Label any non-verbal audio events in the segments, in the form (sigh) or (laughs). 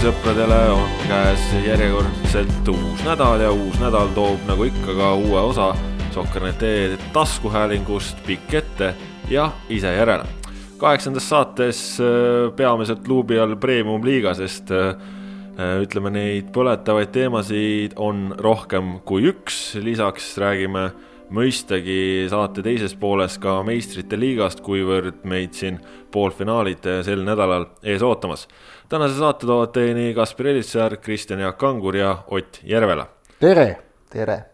jalgpallisõpradele, on käes järjekordselt uus nädal ja uus nädal toob nagu ikka ka uue osa Sokkernete taskuhäälingust pikk ette ja ise järele. kaheksandas saates äh, peamiselt luubi all premium-liiga, sest äh, ütleme, neid põletavaid teemasid on rohkem kui üks, lisaks räägime mõistagi saate teises pooles ka meistrite liigast, kuivõrd meid siin poolfinaalid sel nädalal ees ootamas. tänase saate toovad teieni Kaspar Elissaar, Kristjan Jaak Kangur ja Ott Järvela. tere! tere!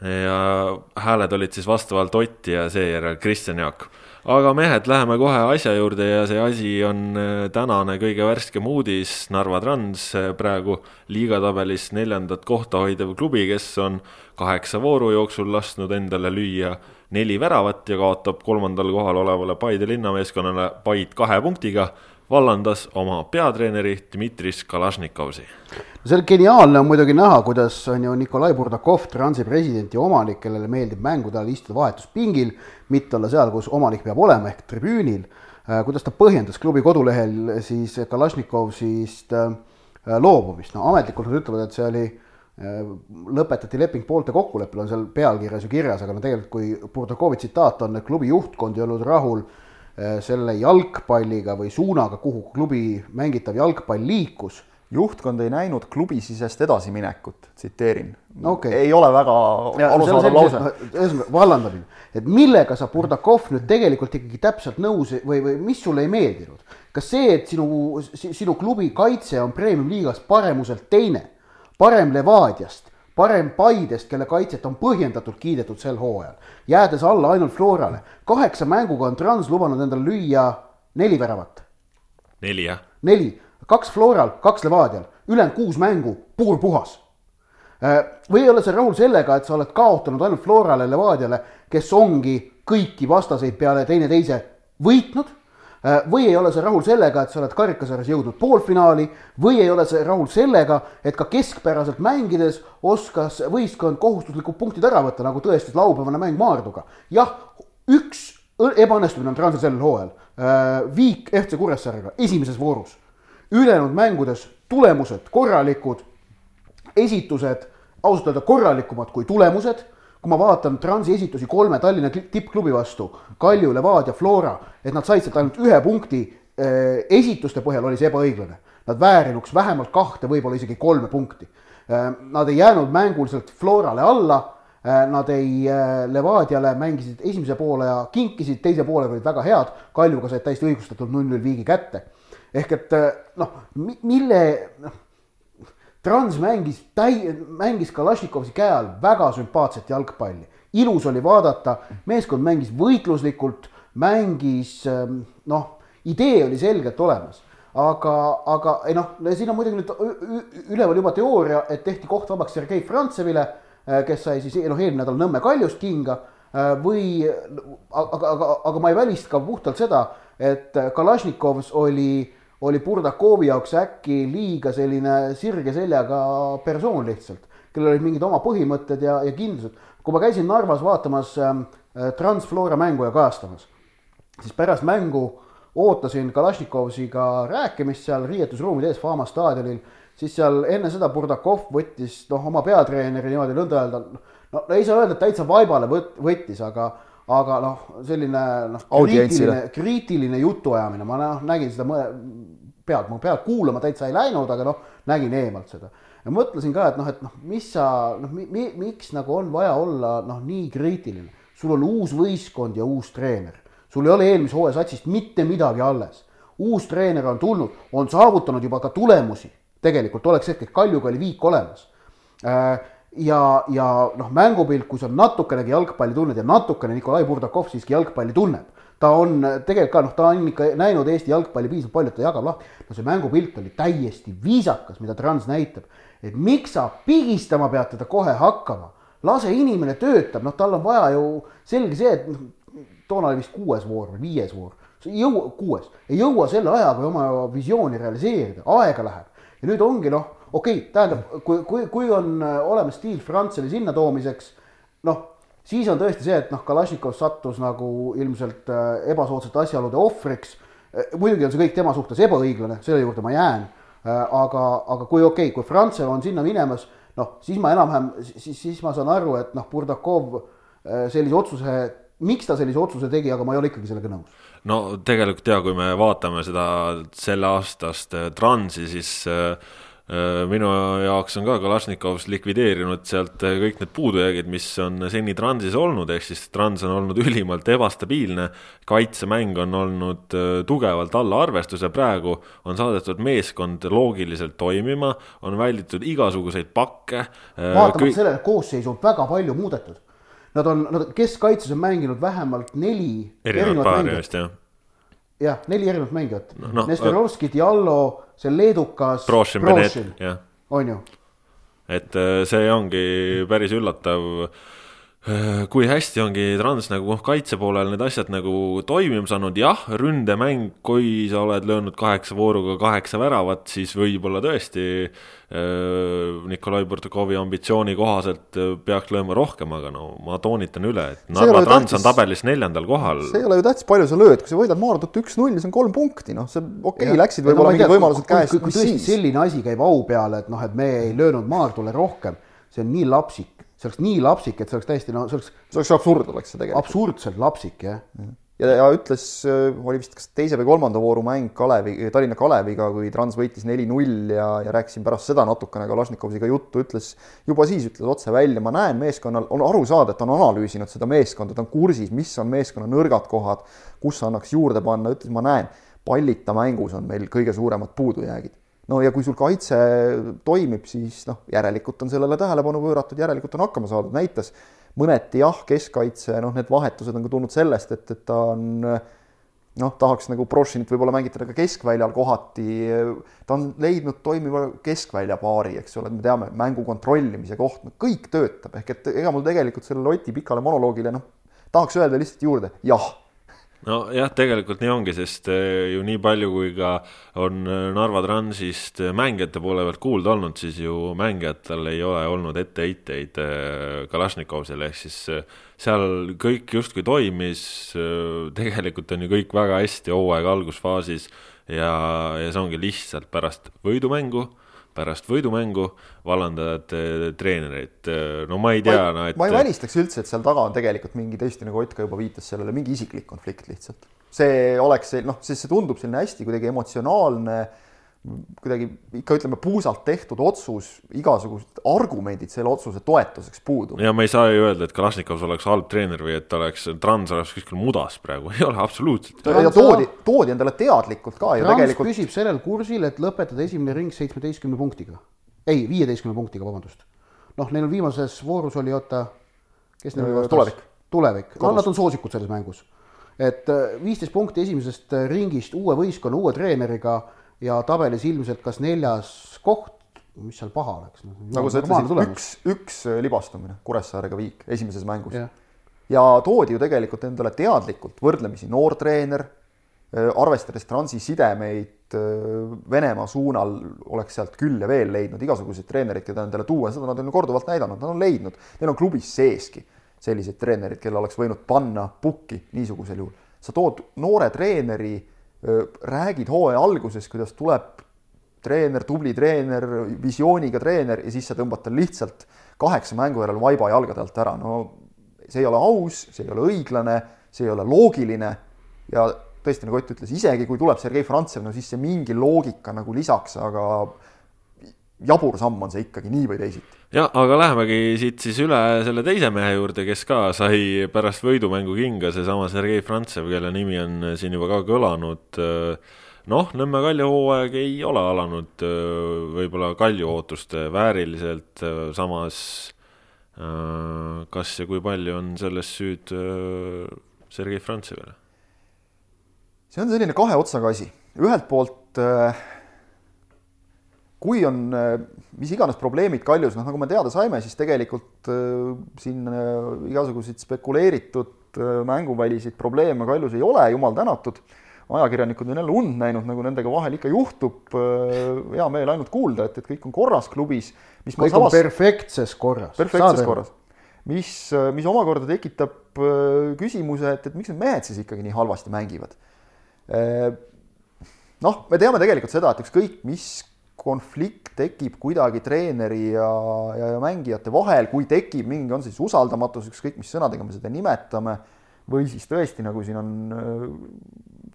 ja hääled olid siis vastavalt Ott ja seejärel Kristjan Jaak aga mehed, läheme kohe asja juurde ja see asi on äh, tänane kõige värskem uudis. Narva Trans äh, praegu liigatabelis neljandat kohta hoidev klubi, kes on kaheksa vooru jooksul lasknud endale lüüa neli väravat ja kaotab kolmandal kohal olevale Paide linnameeskonnale vaid kahe punktiga vallandas oma peatreeneri Dmitris Kalašnikovsi. no see on geniaalne on muidugi näha, kuidas on ju Nikolai Burdakov, Transi president ja omanik, kellele meeldib mängude ajal istuda vahetuspingil, mitte olla seal, kus omanik peab olema, ehk tribüünil, äh, kuidas ta põhjendas klubi kodulehel siis Kalašnikovsist äh, loobumist, no ametlikult nad ütlevad, et see oli äh, lõpetati leping poolte kokkuleppel, on seal pealkirjas ju kirjas, aga no tegelikult kui Burdakovi tsitaat on, et klubi juhtkond ei olnud rahul Äh, selle jalgpalliga või suunaga, kuhu klubi mängitav jalgpall liikus. juhtkond ei näinud klubisisest edasiminekut, tsiteerin okay.. ei ole väga arusaadav lause. ühesõnaga vallandamine, et millega sa, Burdakov, nüüd tegelikult ikkagi täpselt nõus või, või mis sulle ei meeldinud? kas see, et sinu, sinu klubi kaitse on premium-liigas paremuselt teine, parem Levadiast parem Paidest, kelle kaitset on põhjendatult kiidetud sel hooajal, jäädes alla ainult Florale. kaheksa mänguga on Trans lubanud endale lüüa neli väravat. neli, jah? neli, kaks Floral, kaks Levadial, ülejäänud kuus mängu, puurpuhas. Äh, või ei ole sa rahul sellega, et sa oled kaotanud ainult Florale, Levadiale, kes ongi kõiki vastaseid peale teineteise võitnud või ei ole sa rahul sellega, et sa oled karikasarjas jõudnud poolfinaali või ei ole sa rahul sellega, et ka keskpäraselt mängides oskas võistkond kohustuslikud punktid ära võtta, nagu tõestas laupäevane mäng Maarduga. jah, üks ebaõnnestumine on Transil sel hooajal. Äh, viik FC Kuressaarega esimeses voorus. ülejäänud mängudes tulemused korralikud, esitused ausalt öelda korralikumad kui tulemused kui ma vaatan Transi esitusi kolme Tallinna tippklubi vastu, Kalju, Levadia, Flora, et nad said sealt ainult ühe punkti eh, esituste põhjal, oli see ebaõiglane. Nad väärinuks vähemalt kahte, võib-olla isegi kolme punkti. Eh, nad ei jäänud mänguliselt Florale alla, eh, nad ei, Levadiale mängisid esimese poole ja kinkisid, teise poolega olid väga head, Kaljuga said täiesti õigustatult null-null viigi kätte. ehk et noh, mille, noh Trans mängis täi-, mängis Kalašnikovi käe all väga sümpaatset jalgpalli. ilus oli vaadata, meeskond mängis võitluslikult, mängis ähm, noh, idee oli selgelt olemas. aga, aga ei noh, siin on muidugi nüüd üleval juba teooria, et tehti koht vabaks Sergei Frantsevile, äh, kes sai siis noh, eelmine nädal Nõmme Kaljust kinga äh, või aga, aga, aga ma ei välista ka puhtalt seda, et Kalašnikovs oli oli Burdakovi jaoks äkki liiga selline sirge seljaga persoon lihtsalt, kellel olid mingid oma põhimõtted ja, ja kindlused. kui ma käisin Narvas vaatamas äh, Transflora mängu ja kajastamas, siis pärast mängu ootasin Kalašnikovsiga rääkimist seal riietusruumide ees Fama staadionil, siis seal enne seda Burdakov võttis noh, oma peatreeneri niimoodi nõnda öelda, no ei saa öelda, et täitsa vaibale võt-, võttis, aga aga noh, selline noh, kriitiline, kriitiline jutuajamine, ma noh, nägin seda pealt, ma pealt kuulama täitsa ei läinud, aga noh, nägin eemalt seda. ja mõtlesin ka, et noh, et noh, mis sa noh mi,, mi, miks nagu on vaja olla noh, nii kriitiline. sul on uus võistkond ja uus treener, sul ei ole eelmise hooaja satsist mitte midagi alles. uus treener on tulnud, on saavutanud juba ka tulemusi, tegelikult oleks hetkel Kaljuga oli viik olemas äh, ja, ja noh, mängupilt, kui sa natukenegi jalgpalli tunned ja natukene Nikolai Burdakov siiski jalgpalli tunneb, ta on tegelikult ka noh, ta on ikka näinud Eesti jalgpalli piisavalt palju, et ta jagab lahti. no see mängupilt oli täiesti viisakas, mida Trans näitab, et miks sa pigistama pead teda kohe hakkama, lase inimene töötab, noh, tal on vaja ju selge see, et noh, toona oli vist kuues voor või viies voor, ei jõua, kuues, ei jõua selle ajaga oma visiooni realiseerida, aega läheb. Ja nüüd ongi noh okei okay,, tähendab, kui, kui, kui on äh, olemas Steel Frantseli sinna toomiseks, noh, siis on tõesti see, et noh, Kalašnikov sattus nagu ilmselt äh, ebasoodsate asjaolude ohvriks. muidugi on see kõik tema suhtes ebaõiglane, selle juurde ma jään. aga, aga kui okei okay,, kui Frantsev on sinna minemas, noh, siis ma enam-vähem, siis, siis ma saan aru, et noh, Burdakov sellise otsuse, miks ta sellise otsuse tegi, aga ma ei ole ikkagi sellega nõus no tegelikult ja kui me vaatame seda selle aastast Transi, siis äh, Äh, minu jaoks on ka Kalašnikovs likvideerinud sealt äh, kõik need puudujäägid, mis on seni Transis olnud, ehk siis Trans on olnud (laughs) ülimalt ebastabiilne. kaitsemäng on olnud äh, tugevalt alla arvestuse, praegu on saadetud meeskond loogiliselt toimima, on välditud igasuguseid pakke. vaatamata kõik... sellele, koosseisu on väga palju muudetud. Nad on, nad keskkaitses on mänginud vähemalt neli erinevat just jah neli erinevat mängijat no,. Nestorovski, Diallo, see leedukas. on ju. et äh, see ongi päris üllatav äh, kui hästi ongi Trans nagu kaitse poolel need asjad nagu toimima saanud, jah, ründemäng, kui sa oled löönud kaheksa vooruga kaheksa väravat, siis võib-olla tõesti Äh, Nikolai Burtakovi ambitsiooni kohaselt äh, peaks lööma rohkem, aga no ma toonitan üle, et Narva Trans on tabelis neljandal kohal. see ei ole ju tähtis, palju sa lööd, kui sa võidad Maardut üks-null, see on kolm punkti, noh, see okei okay,, läksid võib-olla no, mingid võimalused käest. kui tõesti selline asi käib au peale, et noh, et me ei löönud Maardule rohkem, see on nii lapsik, see oleks nii lapsik, et see oleks täiesti no see oleks. see oleks absurd, oleks see tegelikult. absurdselt lapsik, jah ja ja, ja ütles, äh, oli vist kas teise või kolmanda vooru mäng Kalevi, Tallinna Kaleviga, kui Trans võitis neli-null ja, ja rääkisin pärast seda natukene Kalašnikoviga juttu, ütles juba siis ütles otse välja, ma näen meeskonnal, on aru saada, et ta on analüüsinud seda meeskonda, ta on kursis, mis on meeskonna nõrgad kohad, kus annaks juurde panna, ütles, ma näen, pallita mängus on meil kõige suuremad puudujäägid no ja kui sul kaitse toimib, siis noh, järelikult on sellele tähelepanu pööratud, järelikult on hakkama saadud, näitas mõneti jah, keskkaitse, noh, need vahetused on ka tulnud sellest, et, et ta on noh, tahaks nagu Brošinit võib-olla mängitada ka keskväljal kohati, ta on leidnud toimiva keskvälja paari, eks ole, et me teame, mängu kontrollimise koht, kõik töötab, ehk et ega mul tegelikult sellele Oti pikale monoloogile noh, tahaks öelda lihtsalt juurde jah nojah, tegelikult nii ongi, sest eh, ju nii palju, kui ka on eh, Narva Transist eh, mängijate poole pealt kuulda olnud, siis ju mängijatel ei ole olnud etteheiteid Kalašnikovsele, ehk siis seal kõik justkui toimis. tegelikult on ju kõik väga hästi hooaega algusfaasis ja, ja see ongi lihtsalt pärast võidumängu pärast võidumängu vallandavad treenereid, no ma ei tea, no et. ma ei välistaks üldse, et seal taga on tegelikult mingi tõesti, nagu Ott ka juba viitas sellele, mingi isiklik konflikt lihtsalt. see oleks, noh, sest see tundub selline hästi kuidagi emotsionaalne kuidagi ikka ütleme puusalt tehtud otsus, igasugused argumendid selle otsuse toetuseks puudu. ja me ei saa ju öelda, et Kalašnikov oleks halb treener või et ta oleks, Trans oleks kuskil mudas praegu, (laughs) ei ole absoluutselt. ja toodi, toodi endale teadlikult ka ju tegelikult. püsib sellel kursil, et lõpetada esimene ring seitsmeteistkümne punktiga. ei, viieteistkümne punktiga, vabandust. noh, neil viimases voorus oli, oota, kes neil oli vastas? tulevik. tulevik, no nad on soosikud selles mängus. et äh, viisteist punkti esimesest äh, ringist uue võistkonna, uue treeneriga ja tabelis ilmselt kas neljas koht, mis seal paha oleks no,. nagu sa ütlesid, üks, üks äh, libastumine Kuressaarega viik esimeses mängus yeah.. ja toodi ju tegelikult endale teadlikult võrdlemisi noor treener, äh, arvestades Transi sidemeid äh, Venemaa suunal, oleks sealt küll ja veel leidnud igasuguseid treenereid, keda endale tuua, seda nad on ju korduvalt näidanud, nad on leidnud, neil on klubis seeski selliseid treenereid, kelle oleks võinud panna pukki niisugusel juhul. sa tood noore treeneri räägid hooaja alguses, kuidas tuleb treener, tubli treener, visiooniga treener ja siis sa tõmbad tal lihtsalt kaheksa mängu järel vaiba jalgade alt ära, no see ei ole aus, see ei ole õiglane, see ei ole loogiline. Ja tõesti, nagu Ott ütles, isegi kui tuleb Sergei Frantsev, no siis see mingi loogika nagu lisaks, aga jabur samm on see ikkagi nii või teisiti ja aga lähemegi siit siis üle selle teise mehe juurde, kes ka sai pärast võidumängu kinga, seesama Sergei Frantsev, kelle nimi on siin juba ka kõlanud. noh, Nõmme Kalju hooaeg ei ole alanud võib-olla Kalju ootuste vääriliselt, samas kas ja kui palju on selles süüd Sergei Frantsevile? see on selline kahe otsaga asi, ühelt poolt kui on äh, mis iganes probleemid Kaljus, noh nagu me teada saime, siis tegelikult äh, siin äh, igasuguseid spekuleeritud mänguväliseid probleeme Kaljus ei ole, jumal tänatud. ajakirjanikud on jälle und näinud, nagu nendega vahel ikka juhtub. hea meel ainult kuulda, et, et kõik on korras klubis. kõik on savas... perfektses korras. perfektses Saade. korras. mis, mis omakorda tekitab küsimuse, et, et miks need mehed siis ikkagi nii halvasti mängivad noh, me teame tegelikult seda, et ükskõik mis konflikt tekib kuidagi treeneri ja, ja, ja mängijate vahel, kui tekib mingi, on siis usaldamatus, ükskõik mis sõnadega me seda nimetame, või siis tõesti, nagu siin on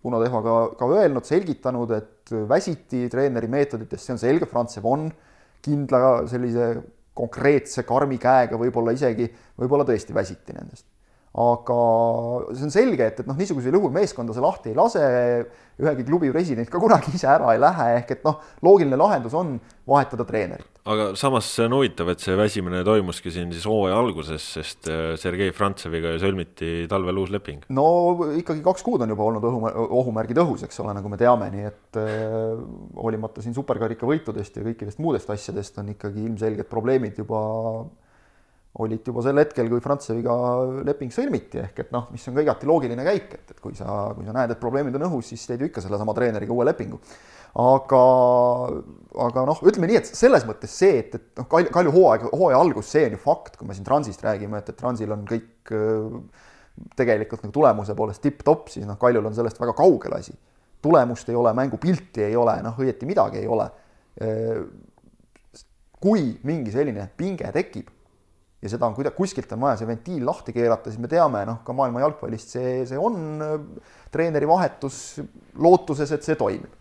Uno Tehva ka, ka öelnud, selgitanud, et väsiti treeneri meetoditest, see on selge, Franz Evon kindla sellise konkreetse karmi käega võib-olla isegi, võib-olla tõesti väsiti nendest aga see on selge, et, et noh, niisugusel juhul meeskonda see lahti ei lase, ühegi klubi president ka kunagi ise ära ei lähe, ehk et noh, loogiline lahendus on vahetada treenerit. aga samas see on huvitav, et see väsimine toimuski siin siis hooaja alguses, sest äh, Sergei Frantseviga ju sõlmiti talvel uus leping. no ikkagi kaks kuud on juba olnud õhu, ohumärgid õhus, eks ole, nagu me teame, nii et äh, hoolimata siin superkarika võitudest ja kõikidest muudest asjadest on ikkagi ilmselged probleemid juba olid juba sel hetkel, kui Frantseviga leping sõlmiti, ehk et noh, mis on ka igati loogiline käik, et, et kui sa, kui sa näed, et probleemid on õhus, siis teed ju ikka sellesama treeneriga uue lepingu. aga, aga noh, ütleme nii, et selles mõttes see, et, et noh, Kalju, Kalju hooaeg, hooaja algus, see on ju fakt, kui me siin Transist räägime, et, et Transil on kõik tegelikult nagu tulemuse poolest tipp-topp, siis noh, Kaljul on sellest väga kaugel asi. tulemust ei ole, mängupilti ei ole, noh, õieti midagi ei ole. kui mingi selline pinge tekib ja seda on kuida-, kuskilt on vaja see ventiil lahti keerata, siis me teame, noh, ka maailma jalgpallist see, see on äh, treeneri vahetus lootuses, et see toimib.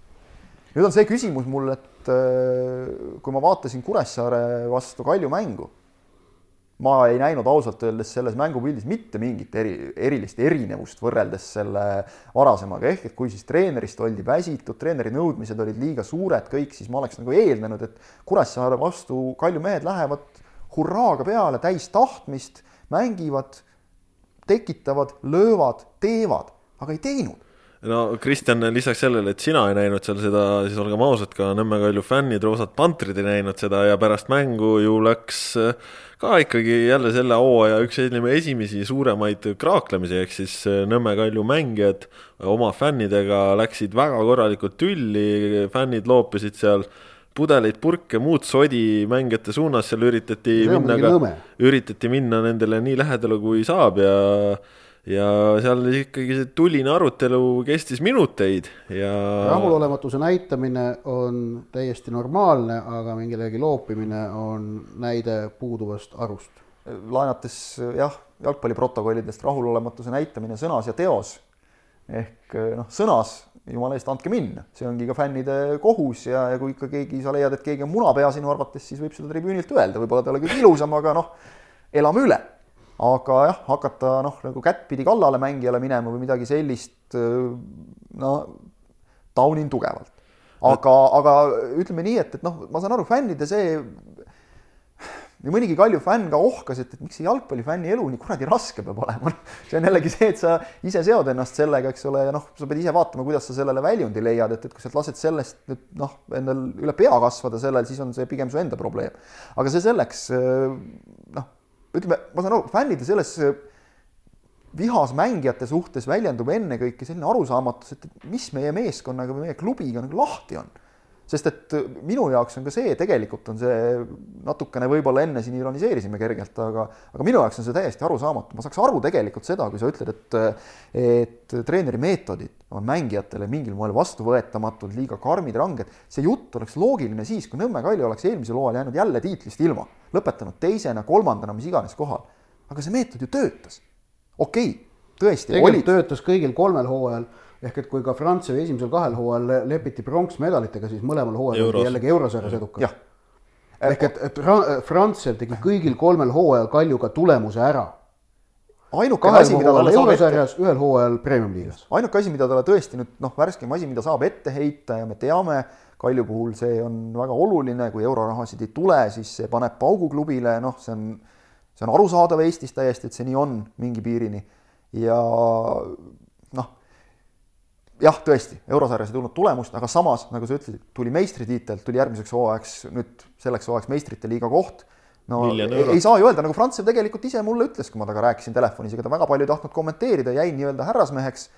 nüüd on see küsimus mul, et äh, kui ma vaatasin Kuressaare vastu Kalju mängu, ma ei näinud ausalt öeldes selles mängupildis mitte mingit eri, erilist erinevust võrreldes selle varasemaga, ehk et kui siis treenerist oldi väsitud, treeneri nõudmised olid liiga suured kõik, siis ma oleks nagu eeldanud, et Kuressaare vastu Kalju mehed lähevad hurraaga peale, täis tahtmist, mängivad, tekitavad, löövad, teevad, aga ei teinud. No Kristjan, lisaks sellele, et sina ei näinud seal seda, siis olgem ausad, ka Nõmme Kalju fännid, roosad pantrid ei näinud seda ja pärast mängu ju läks äh, ka ikkagi jälle selle hooaja üks ütleme esimesi suuremaid kraaklemisi, ehk siis äh, Nõmme Kalju mängijad oma fännidega läksid väga korralikult tülli, fännid loopisid seal pudeleid, purke, muud sodi mängijate suunas, seal üritati see minna ka, üritati minna nendele nii lähedale, kui saab ja ja seal ikkagi see tuline arutelu kestis minuteid ja rahulolematuse näitamine on täiesti normaalne, aga mingilegi loopimine on näide puuduvast arust. laenates jah, jalgpalliprotokollidest rahulolematuse näitamine sõnas ja teos ehk noh, sõnas jumala eest, andke minna, see ongi ka fännide kohus ja, ja kui ikka keegi, sa leiad, et keegi on munapea sinu arvates, siis võib seda tribüünilt öelda, võib-olla ta ei ole kõige ilusam, aga noh, elame üle. aga jah, hakata noh, nagu kättpidi kallale mängijale minema või midagi sellist, no taunin tugevalt. aga, aga ütleme nii, et, et noh, ma saan aru, fännide see nii mõnigi Kalju fänn ka ohkas, et, et miks see jalgpallifänni elu nii kuradi raske peab olema. (laughs) see on jällegi see, et sa ise seod ennast sellega, eks ole, ja noh, sa pead ise vaatama, kuidas sa sellele väljundi leiad, et, et kui sa lased sellest nüüd noh, endal üle pea kasvada sellel, siis on see pigem su enda probleem. aga see selleks, noh, ütleme, ma saan aru, fännide selles vihas mängijate suhtes väljendub ennekõike selline arusaamatus, et mis meie meeskonnaga või meie klubiga nagu lahti on sest et minu jaoks on ka see, tegelikult on see natukene võib-olla enne siin ironiseerisime kergelt, aga, aga minu jaoks on see täiesti arusaamatu, ma saaks aru tegelikult seda, kui sa ütled, et, et treeneri meetodid on mängijatele mingil moel vastuvõetamatud, liiga karmid, ranged. see jutt oleks loogiline siis, kui Nõmme Kalju oleks eelmisel hooajal jäänud jälle tiitlist ilma, lõpetanud teisena, kolmandana, mis iganes kohal. aga see meetod ju töötas. okei okay,, tõesti. tegelikult oli... töötas kõigil kolmel hooajal ehk et kui ka Prantsusmaa esimesel kahel hooajal lepiti pronksmedalitega, siis mõlemal hooajal oldi jällegi eurosarjas edukad. ehk et, et Prantsusmaa tegi kõigil kolmel hooajal Kaljuga tulemuse ära. ainuke asi, mida talle saab eurosarjas, ühel hooajal premium-liigas. ainuke asi, mida talle tõesti nüüd noh, värskem asi, mida saab ette heita ja me teame, Kalju puhul see on väga oluline, kui eurorahasid ei tule, siis see paneb paugu klubile, noh, see on, see on arusaadav Eestis täiesti, et see nii on mingi piirini ja jah, tõesti, eurosarjas ei tulnud tulemust, aga samas, nagu sa ütlesid, tuli meistritiitel, tuli järgmiseks hooajaks, nüüd selleks hooajaks meistrite liiga koht. no ei, ei saa ju öelda, nagu Frantsev tegelikult ise mulle ütles, kui ma temaga rääkisin telefonis, ega ta väga palju ei tahtnud kommenteerida, jäi nii-öelda härrasmeheks.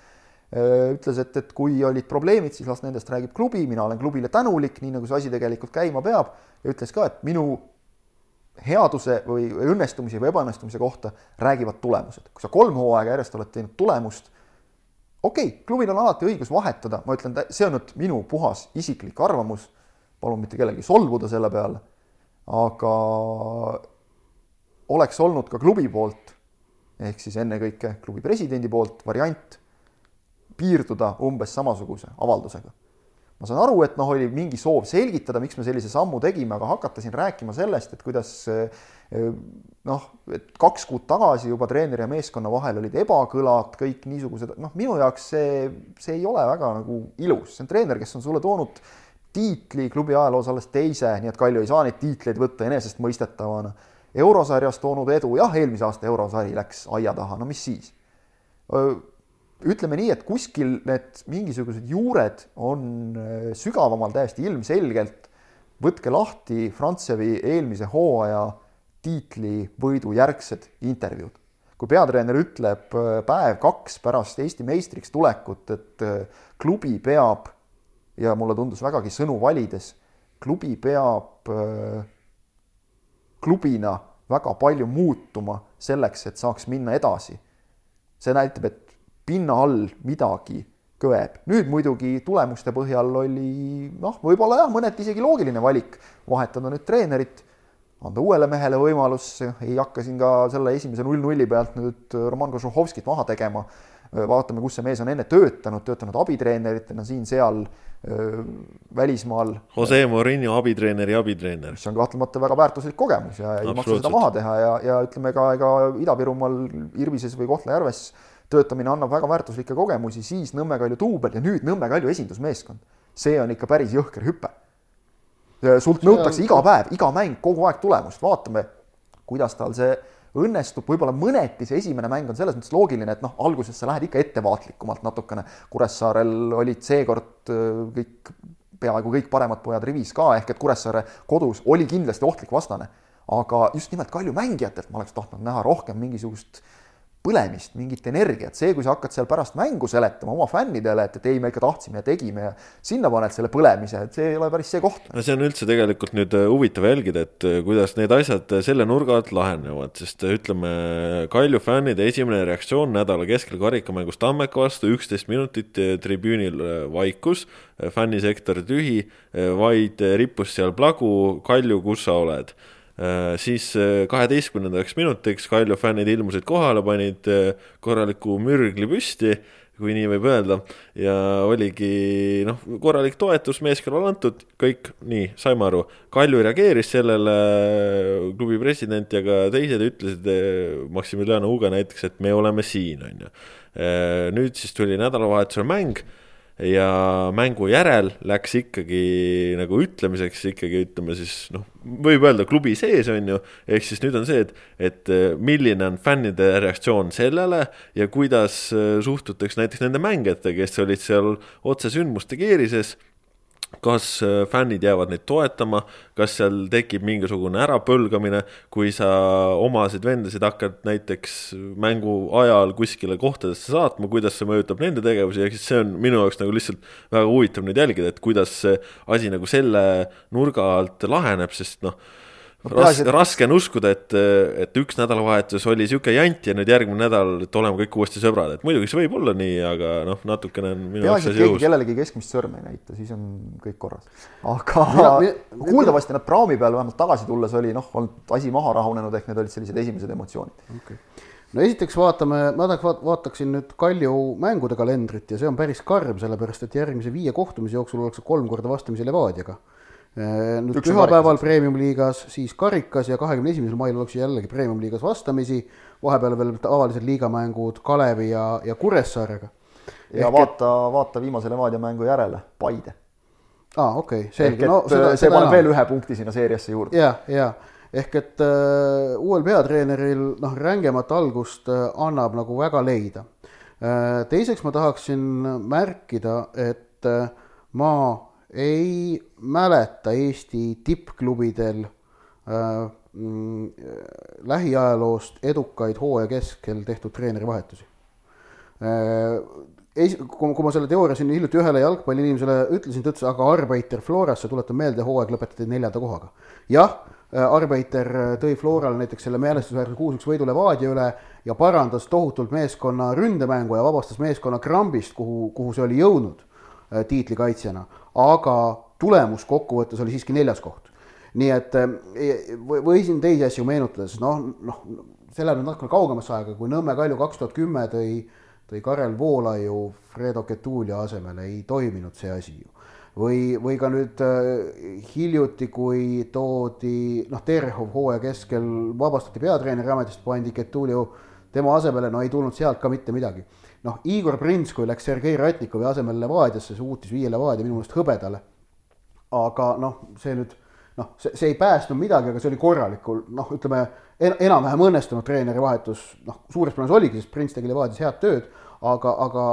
ütles, et, et kui olid probleemid, siis las nendest räägib klubi, mina olen klubile tänulik, nii nagu see asi tegelikult käima peab. ja ütles ka, et minu headuse või õnnestumise või ebaõnnestumise kohta räägivad tulemused. kui sa kolm hooaega järjest oled teinud tulemust okei okay,, klubil on alati õigus vahetada, ma ütlen, see on nüüd minu puhas isiklik arvamus, palun mitte kellelgi solvuda selle peale, aga oleks olnud ka klubi poolt ehk siis ennekõike klubi presidendi poolt variant piirduda umbes samasuguse avaldusega. ma saan aru, et noh, oli mingi soov selgitada, miks me sellise sammu tegime, aga hakata siin rääkima sellest, et kuidas eh, noh, et kaks kuud tagasi juba treeneri ja meeskonna vahel olid ebakõlad, kõik niisugused, noh, minu jaoks see, see ei ole väga nagu ilus, see on treener, kes on sulle toonud tiitli klubi ajaloos alles teise, nii et Kalju ei saa neid tiitleid võtta enesestmõistetavana eurosarjas toonud edu, jah, eelmise aasta eurosari läks aia taha, no mis siis? ütleme nii, et kuskil need mingisugused juured on sügavamal täiesti ilmselgelt. võtke lahti Frantsevi eelmise hooaja tiitlivõidu järgsed intervjuud. kui peatreener ütleb päev kaks pärast Eesti meistriks tulekut, et klubi peab ja mulle tundus vägagi sõnu valides, klubi peab klubina väga palju muutuma selleks, et saaks minna edasi. see näitab, et pinna all midagi köeb. nüüd muidugi tulemuste põhjal oli noh, võib-olla jah, mõneti isegi loogiline valik vahetada nüüd treenerit, anda uuele mehele võimalus, ei hakka siin ka selle esimese null-nulli pealt nüüd Roman Kožuhovskit maha tegema. vaatame, kus see mees on enne töötanud, töötanud abitreeneritena siin-seal välismaal. Jose Mourinho abitreeneri abitreener. mis on kahtlemata väga väärtuslik kogemus ja ei maksa seda maha teha ja, ja ütleme ka ega Ida-Virumaal Irvises või Kohtla-Järves töötamine annab väga väärtuslikke kogemusi, siis Nõmme Kalju duubel ja nüüd Nõmme Kalju esindusmeeskond. see on ikka päris jõhker hüpe. Sult nõutakse iga päev, iga mäng, kogu aeg tulemust, vaatame, kuidas tal see õnnestub, võib-olla mõneti see esimene mäng on selles mõttes loogiline, et noh, alguses sa lähed ikka ettevaatlikumalt natukene. Kuressaarel olid seekord äh, kõik, peaaegu kõik paremad pojad rivis ka, ehk et Kuressaare kodus oli kindlasti ohtlik vastane. aga just nimelt Kalju mängijatelt ma oleks tahtnud näha rohkem mingisugust äh, põlemist, mingit energiat, see, kui sa hakkad seal pärast mängu seletama oma fännidele, et, et ei, me ikka tahtsime ja tegime ja sinna paned selle põlemise, et see ei ole päris see koht. no see on üldse tegelikult nüüd äh, huvitav jälgida, et äh, kuidas need asjad äh, selle nurga alt lahenevad, sest ütleme, Kalju fännide esimene reaktsioon nädala keskel karikamängus Tammeka vastu, üksteist minutit tribüünil vaikus, fännisektor tühi, vaid rippus seal plagu, Kalju, kus sa oled siis äh, kaheteistkümnendaks minutiks Kalju fännid ilmusid kohale, panid äh, korraliku mürgli püsti, kui nii võib öelda, ja oligi noh, korralik toetus meeskonnale antud, kõik nii, saime aru. Kalju reageeris sellele, klubi president ja ka teised ütlesid, Maximiliano Uga näiteks, et me oleme siin, on ju. nüüd siis tuli nädalavahetusel mäng ja mängu järel läks ikkagi nagu ütlemiseks ikkagi ütleme siis noh, võib öelda klubi sees on ju, ehk siis nüüd on see, et, et eh, milline on fännide reaktsioon sellele ja kuidas eh, suhtutakse näiteks nende mängijatega, kes olid seal otsesündmuste keerises kas äh, fännid jäävad neid toetama, kas seal tekib mingisugune ärapõlgamine, kui sa omasid vendasid hakkad näiteks mängu ajal kuskile kohtadesse saatma, kuidas see mõjutab nende tegevusi, ehk siis see on minu jaoks nagu lihtsalt väga huvitav nüüd jälgida, et kuidas see asi nagu selle nurga alt laheneb, sest noh Ras, raske on uskuda, et, et üks nädalavahetus oli sihuke jant ja nüüd järgmine nädal, et oleme kõik uuesti sõbrad, et muidugi see võib olla nii, aga noh, natukene on minu jaoks asi õhus. kellelegi keskmist sõrme ei näita, siis on kõik korras. aga kuuldavasti nad praami peal vähemalt tagasi tulles oli noh, olnud asi maha rahunenud, ehk need olid sellised esimesed emotsioonid okay no esiteks vaatame, ma tahaks, vaataksin nüüd Kalju mängude kalendrit ja see on päris karm, sellepärast et järgmise viie kohtumise jooksul ollakse kolm korda vastamisi Levadiaga Äh, nüüd pühapäeval Premium-liigas, siis karikas ja kahekümne esimesel mail oleks jällegi Premium-liigas vastamisi, vahepeal veel tavalised liigamängud Kalevi ja, ja Kuressaarega. ja Ehk vaata et..., vaata viimase Levadia mängu järele, Paide. aa ah,, okei okay,, selge. No, seda, see paneb veel ühe punkti sinna seeriasse juurde. ja, ja ehk et uh, uuel peatreeneril noh, rängemat algust uh, annab nagu väga leida uh,. teiseks ma tahaksin märkida, et uh, ma ei mäleta Eesti tippklubidel äh, mm, lähiajaloost edukaid hooaja keskel tehtud treenerivahetusi äh,. es-, kui, kui ma selle teooria siin hiljuti ühele jalgpalliinimesele ütlesin, ta ütles, aga Arbeiter Florasse, tuletan meelde, hooaeg lõpetati neljanda kohaga. jah, Arbeiter tõi Florale näiteks selle mälestusväärse kuus-üks võidu Levadia üle ja parandas tohutult meeskonna ründemängu ja vabastas meeskonna krambist, kuhu, kuhu see oli jõudnud tiitlikaitsjana, aga tulemus kokkuvõttes oli siiski neljas koht. nii et või siin teisi asju meenutades, noh, noh, see läheb nüüd natukene kaugemasse aega, kui Nõmme Kalju kaks tuhat kümme tõi tõi Karel Voolaiu Fredo Ketulia asemele, ei toiminud see asi ju. või, või ka nüüd äh, hiljuti, kui toodi noh, Terehov hooaja keskel vabastati peatreeneri ametist, pandi Ketuliu tema asemele, no ei tulnud sealt ka mitte midagi. Noh, Igor Prins, kui läks Sergei Ratnikovi asemel Levadiasse, suutis viia Levadia minu meelest hõbedale. aga noh, see nüüd noh, see, see ei päästnud midagi, aga see oli korralikul, noh, ütleme en, enam-vähem õnnestunud treenerivahetus, noh, suures plaanis oligi, sest Prints tegi Levadias head tööd aga, aga,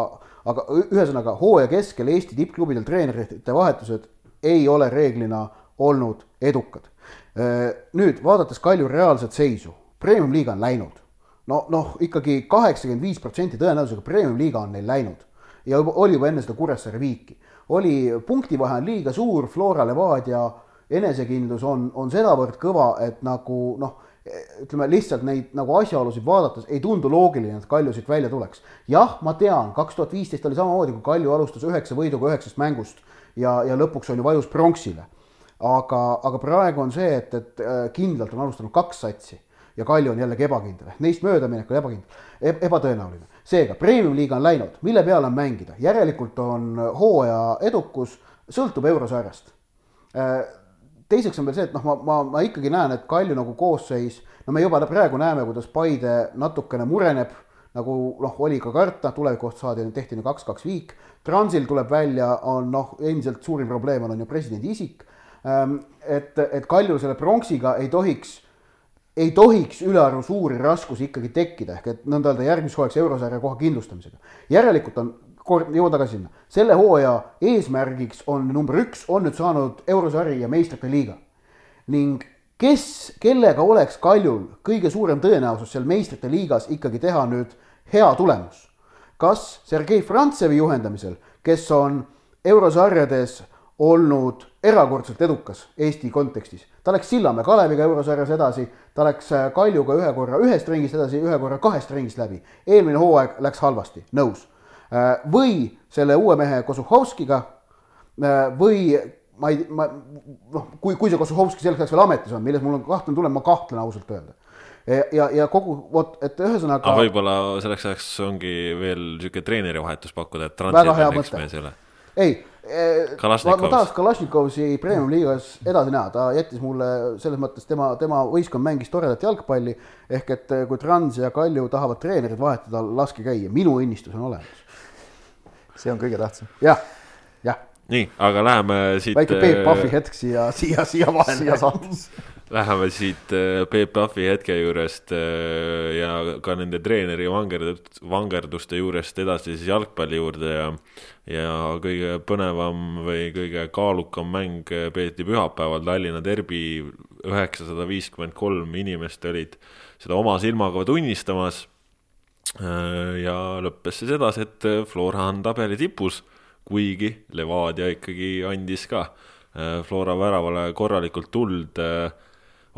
aga ühesõnaga hooaja keskel Eesti tippklubidel treenerite vahetused ei ole reeglina olnud edukad. nüüd vaadates Kalju reaalset seisu, premium-liiga on läinud. No noh, ikkagi kaheksakümmend viis protsenti tõenäosusega premium-liiga on neil läinud ja juba, oli juba enne seda Kuressaare viiki. oli, punktivahe on liiga suur, Flora Levadia enesekindlus on, on sedavõrd kõva, et nagu noh ütleme lihtsalt neid nagu asjaolusid vaadates ei tundu loogiline, et Kalju siit välja tuleks. jah, ma tean, kaks tuhat viisteist oli samamoodi, kui Kalju alustas üheksa võiduga üheksast mängust ja, ja lõpuks on ju vajus pronksile. aga, aga praegu on see, et, et äh, kindlalt on alustanud kaks satsi ja Kalju on jällegi ebakindel, neist möödaminek on ebakindel e, ebatõenäoline. seega, premium-liiga on läinud, mille peale on mängida, järelikult on hooaja edukus, sõltub eurosarjast äh, teiseks on veel see, et noh, ma, ma, ma ikkagi näen, et Kalju nagu koosseis, no me juba praegu näeme, kuidas Paide natukene mureneb, nagu noh, oli ka karta, tuleviku kohta saadi, tehti nüüd kaks-kaks viik. Transil tuleb välja, on noh, endiselt suurim probleem on, on ju presidendi isik. Ehm, et, et Kaljul selle pronksiga ei tohiks, ei tohiks ülearu suuri raskusi ikkagi tekkida, ehk et nõnda öelda järgmiseks hooajaks eurosarja koha kindlustamisega. järelikult on kord, jõuan tagasi sinna. selle hooaja eesmärgiks on number üks, on nüüd saanud eurosari ja meistrite liiga. ning kes, kellega oleks Kaljul kõige suurem tõenäosus seal meistrite liigas ikkagi teha nüüd hea tulemus? kas Sergei Frantsevi juhendamisel, kes on eurosarjades olnud erakordselt edukas Eesti kontekstis. Ta läks Sillamäe Kaleviga eurosarjas edasi, ta läks Kaljuga ühe korra ühest ringist edasi, ühe korra kahest ringist läbi. eelmine hooaeg läks halvasti, nõus Äh, või selle uue mehe Kosuhovskiga äh, või ma ei, ma noh, kui, kui see Kosuhovski selleks ajaks veel ametis on, milles mul on kahtlane tunne, ma kahtlen ausalt öelda. ja, ja kogu vot, et ühesõnaga. võib-olla selleks ajaks ongi veel niisugune treenerivahetus pakkuda, et. väga hea mõte. ei, eh, ma, ma tahaks Kalašnikovi premium-liigas edasi näha, ta jättis mulle selles mõttes tema, tema võistkond mängis toredat jalgpalli. ehk et eh, kui Trans ja Kalju tahavad treenerit vahetada, laske käia, minu õnnistus on olemas see on kõige tähtsam. jah, jah. nii, aga läheme siit. väike Peep Pahvi hetk siia, siia, siia vahele. siia saatesse Läheme siit äh, Peep Pahvi hetke juurest äh, ja ka nende treeneri vangerdust, vangerduste juurest edasi siis jalgpalli juurde ja ja kõige põnevam või kõige kaalukam mäng peeti pühapäeval Tallinna derbi, üheksasada viiskümmend kolm inimest olid seda oma silmaga tunnistamas Äh, ja lõppes see sedasi, et äh, Flora on tabeli tipus, kuigi Levadia ikkagi andis ka äh, Flora väravale korralikult tuld.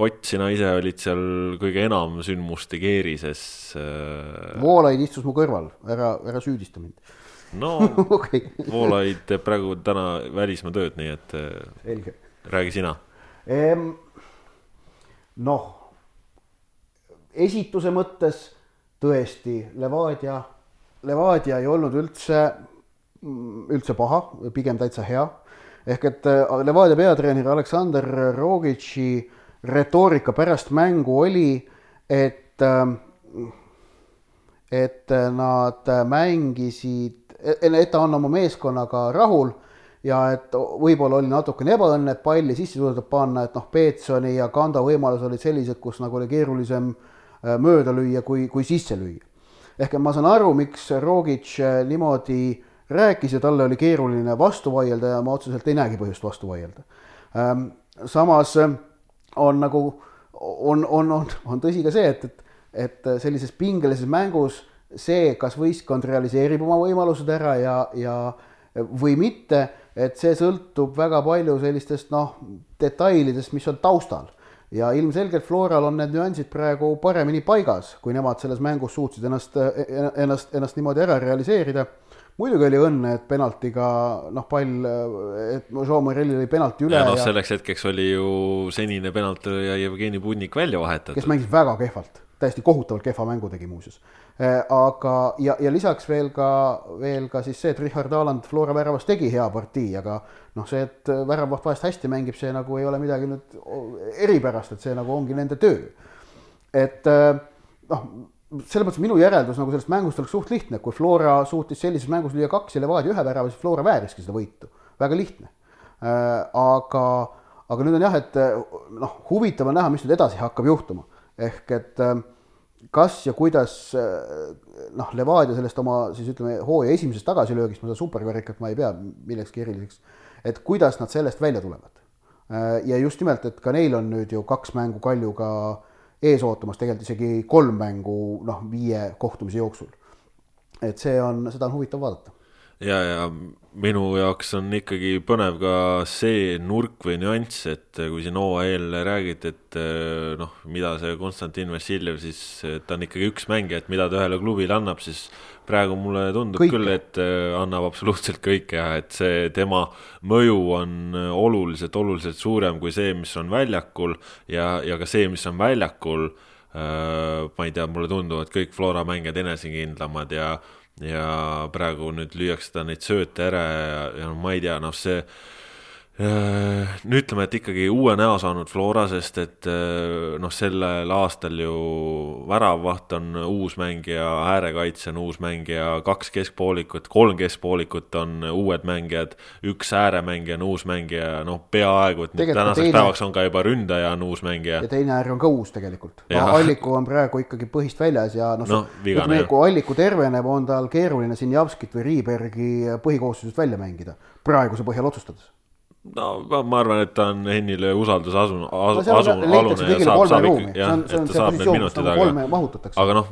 Ott, sina ise olid seal kõige enam sündmuste keerises. Voolaid istus mu kõrval, ära, ära süüdista mind. no (laughs) okay. Voolaid teeb praegu täna välismaa tööd, nii et Selge. räägi sina ehm,. noh, esituse mõttes tõesti, Levadia, Levadia ei olnud üldse, üldse paha, pigem täitsa hea. ehk et äh, Levadia peatreener Aleksandr Rogitši retoorika pärast mängu oli, et, äh, et nad mängisid, et ta on oma meeskonnaga rahul ja et võib-olla oli natukene ebaõnne, et palli sisse suudetud panna, et noh, Peetsoni ja Kanda võimalused olid sellised, kus nagu oli keerulisem äh, mööda lüüa, kui, kui sisse lüüa. ehk et ma saan aru, miks Rogic äh, niimoodi rääkis ja talle oli keeruline vastu vaielda ja ma otseselt ei näegi põhjust vastu vaielda. Ähm, samas on nagu, on, on, on, on tõsi ka see, et, et, et sellises pingelises mängus see, kas võistkond realiseerib oma võimalused ära ja, ja või mitte, et see sõltub väga palju sellistest noh, detailidest, mis on taustal. ja ilmselgelt Floral on need nüansid praegu paremini paigas, kui nemad selles mängus suutsid ennast, ennast, ennast niimoodi ära realiseerida muidugi oli õnne, et penaltiga noh, pall, et Jean Morelli oli penalti üle. ja noh, selleks hetkeks oli ju senine penaltöö ja Jevgeni Budnik välja vahetatud. kes mängis väga kehvalt, täiesti kohutavalt kehva mängu tegi muuseas. Eh, aga, ja, ja lisaks veel ka, veel ka siis see, et Richard Aland Flora väravas tegi hea partii, aga noh, see, et väravaht vahest hästi mängib, see nagu ei ole midagi nüüd eripärast, et see nagu ongi nende töö. et eh, noh selles mõttes minu järeldus nagu sellest mängust oleks suht lihtne, kui Flora suutis sellises mängus lüüa kaks ja Levadia ühe värava, siis Flora vääriski seda võitu, väga lihtne. Äh, aga, aga nüüd on jah, et noh, huvitav on näha, mis nüüd edasi hakkab juhtuma, ehk et äh, kas ja kuidas äh, noh, Levadia sellest oma siis ütleme, hooaja esimesest tagasilöögist, ma seda superkarikat ma ei pea millekski eriliseks, et kuidas nad sellest välja tulevad. ja just nimelt, et ka neil on nüüd ju kaks mängu Kaljuga ees ootamas tegelikult isegi kolm mängu noh, viie kohtumise jooksul. et see on, seda on huvitav vaadata. ja, ja minu jaoks on ikkagi põnev ka see nurk või nüanss, et kui siin eel räägiti, et noh, mida see Konstantin Vassiljev siis, ta on ikkagi üks mängija, et mida ta ühele klubile annab, siis praegu mulle tundub kõike. küll, et äh, annab absoluutselt kõike ja et see tema mõju on äh, oluliselt, oluliselt suurem kui see, mis on väljakul ja, ja ka see, mis on väljakul äh,. ma ei tea, mulle tunduvad kõik Flora mängijad enesekindlamad ja, ja praegu nüüd lüüakse ta neid sööte ära ja, ja no ma ei tea, noh, see no ütleme, et ikkagi uue näo saanud Flora, sest et äh, noh, sellel aastal ju väravvaht on uus mängija, äärekaitse on uus mängija, kaks keskpoolikut, kolm keskpoolikut on uued mängijad, üks ääremängija on uus mängija, noh, peaaegu, et nüüd tänaseks teine... päevaks on ka juba ründaja on uus mängija. ja teine äär on ka uus tegelikult. Alliku on praegu ikkagi põhist väljas ja noh no, no, ütleme, kui Alliku terveneb, on tal keeruline siin Javskit või Riibergi põhikoosseisust välja mängida, praeguse põhjal otsustades no ma arvan, et ta on Hennile usalduse asu-, asu, asu, alune ja saab, saab ikkagi, jah, et ta saab need minutid, aga, aga noh,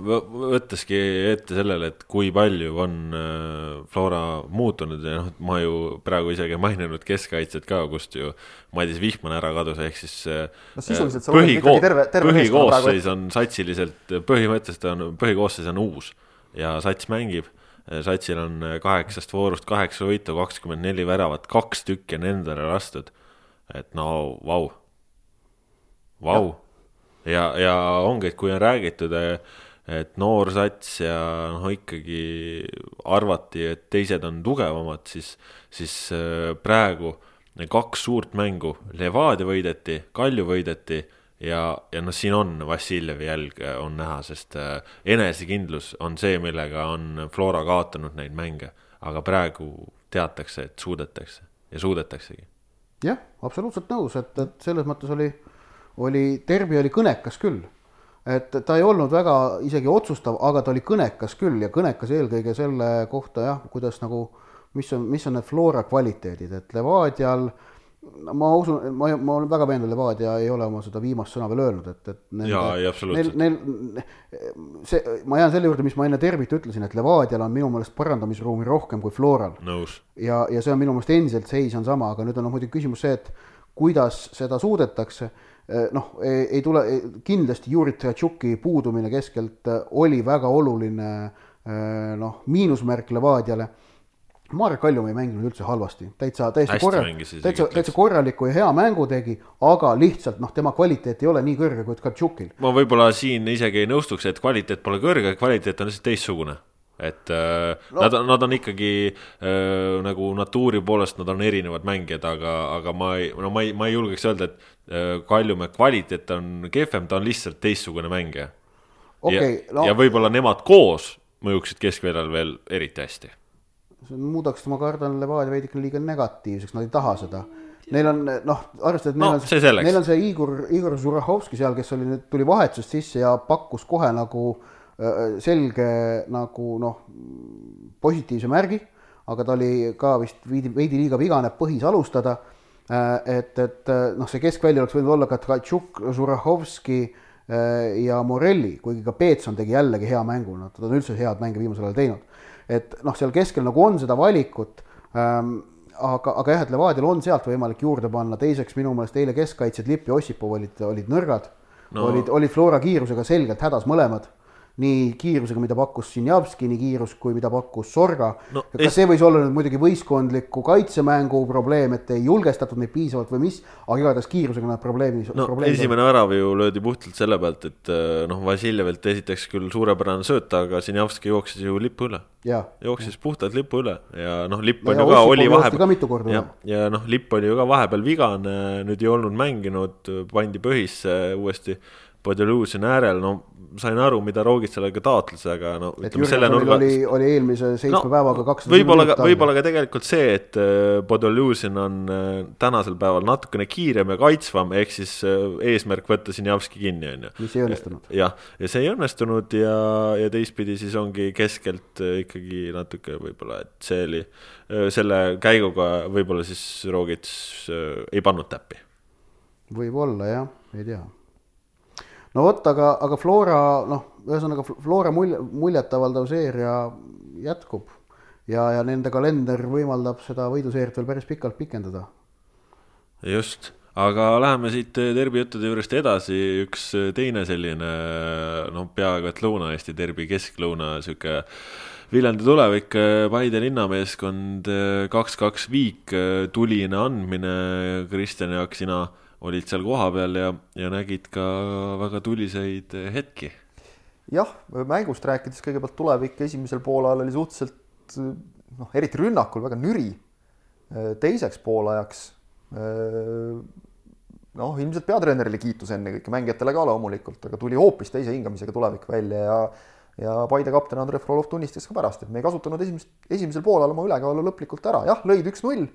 võtteski ette sellele, et kui palju on äh, Flora muutunud ja noh, ma ju praegu isegi maininud keskkaitset ka, kust ju Madis Vihman ära kadus, ehk siis äh, no, põhiko-, põhikoosseis on satsiliselt, põhimõtteliselt on, põhikoosseis on uus ja sats mängib satsil on kaheksast voorust kaheksa võitu, kakskümmend neli väravat, kaks tükki on endale lastud. et no vau, vau. ja, ja ongi, et kui on räägitud, et noor sats ja noh, ikkagi arvati, et teised on tugevamad, siis, siis äh, praegu kaks suurt mängu, Levadia võideti, Kalju võideti ja, ja noh, siin on Vassiljevi jälg äh, on näha, sest äh, enesekindlus on see, millega on Flora kaotanud neid mänge, aga praegu teatakse, et suudetakse ja suudetaksegi. jah, absoluutselt nõus, et, et selles mõttes oli, oli, Derbi oli kõnekas küll. et ta ei olnud väga isegi otsustav, aga ta oli kõnekas küll ja kõnekas eelkõige selle kohta jah, kuidas nagu, mis on, mis on need Flora kvaliteedid, et Levadial äh, no ma usun, ma, ma olen väga veendunud, Levadia ei ole oma seda viimast sõna veel öelnud, et, et nende, jaa, ei. Neil, neil, see, ma jään selle juurde, mis ma enne Tervit ütlesin, et Levadial on minu meelest parandamisruumi rohkem kui Floral. ja, ja see on minu meelest endiselt seis on sama, aga nüüd on noh, muidugi küsimus see, et kuidas seda suudetakse, eh, noh, ei tule, kindlasti Juri Tratšuki puudumine keskelt oli väga oluline eh, noh, miinusmärk Levadiale Marek Kaljum ei mänginud üldse halvasti, täitsa, täiesti korralik, täitsa, täitsa korraliku ja hea mängu tegi, aga lihtsalt noh, tema kvaliteet ei ole nii kõrge kui Tkatšukil. ma võib-olla siin isegi ei nõustuks, et kvaliteet pole kõrge, kvaliteet on lihtsalt teistsugune. et äh, no. nad, nad on ikkagi äh, nagu natuuri poolest, nad on erinevad mängijad, aga, aga ma ei, no ma ei, ma ei julgeks öelda, et äh, Kaljumäe kvaliteet on kehvem, ta on lihtsalt teistsugune mängija okay,. ja, no. ja võib-olla nemad koos mõjuksid keskväljal veel eriti hästi see muudaks, ma kardan, Levadia veidikene liiga negatiivseks, nad ei taha seda. Neil on noh, arvestades, et neil no, on see, neil on see Igor, Igor Zurahovski seal, kes oli nüüd, tuli vahetusest sisse ja pakkus kohe nagu selge nagu noh, positiivse märgi, aga ta oli ka vist veidi, veidi liiga vigane põhis alustada. Et, et noh, see keskvälja oleks võinud olla ka Tkatšuk, Zurahovski ja Morelli, kuigi ka Peetson tegi jällegi hea mängu, ta on üldse head mänge viimasel ajal teinud. Et noh, seal keskel nagu on seda valikut ähm, aga, aga jah, et Levadial on sealt võimalik juurde panna, teiseks minu meelest eile keskkaitsjad Lipp ja Ossipov olid, olid nõrgad. No., olid, olid Flora kiirusega selgelt hädas mõlemad nii kiirusega, mida pakkus Sinjavski, nii kiirus kui mida pakkus Sorga no,. kas es... see võis olla nüüd muidugi võistkondliku kaitsemängu probleem, et ei julgestatud neid piisavalt või mis, aga igatahes kiirusega nad probleemi. no esimene värav ju löödi puhtalt selle pealt, et äh, noh, Vassiljevilt esiteks küll suurepärane sööt, aga Sinjavski jooksis ju lipu üle. jooksis puhtalt lipu üle ja noh, lipp on ja, ju ka, oli vahepeal. ja, ja noh, lipp oli ju ka vahepeal vigane, nüüd ei olnud mänginud, pandi põhisse uuesti Podoluzini äärel, no sain aru, mida Roogid sellega taotles, aga no ütleme selle nurga. oli, oli eelmise seitsme no, päevaga kaks. võib-olla ka, võib-olla ka tegelikult see, et äh, Podoluzin on äh, tänasel päeval natukene kiirem ja kaitsvam, ehk siis äh, eesmärk võtta Sinjavski kinni, on ju. mis ei õnnestunud. jah, ja see ei õnnestunud ja, ja teistpidi siis ongi keskelt ikkagi natuke võib-olla, et see oli, selle käiguga võib-olla siis Roogits ei pannud täppi. võib-olla jah, ei tea no vot, aga, aga Flora noh, ühesõnaga Flora mulje, muljetavaldav seeria jätkub. Ja, ja nende kalender võimaldab seda võiduseeriat veel päris pikalt pikendada. just, aga läheme siit derbi juttude juurest edasi, üks teine selline noh, peaaegu et Lõuna-Eesti derbi, kesklõuna sihuke Viljandi tulevik, Paide linnameeskond kaks-kaks viik, tuline andmine, Kristjan Jaak, sina olid seal kohapeal ja, ja nägid ka väga tuliseid hetki. jah, mängust rääkides kõigepealt tulevik esimesel poolajal oli suhteliselt noh, eriti rünnakul väga nüri. teiseks poolajaks noh, ilmselt peatreenerile kiitus ennekõike, mängijatele ka loomulikult, aga tuli hoopis teise hingamisega tulevik välja ja ja Paide kapten Andrei Frolov tunnistas ka pärast, et me ei kasutanud esimest, esimesel poolel oma ülekaalu lõplikult ära, jah, lõid üks-null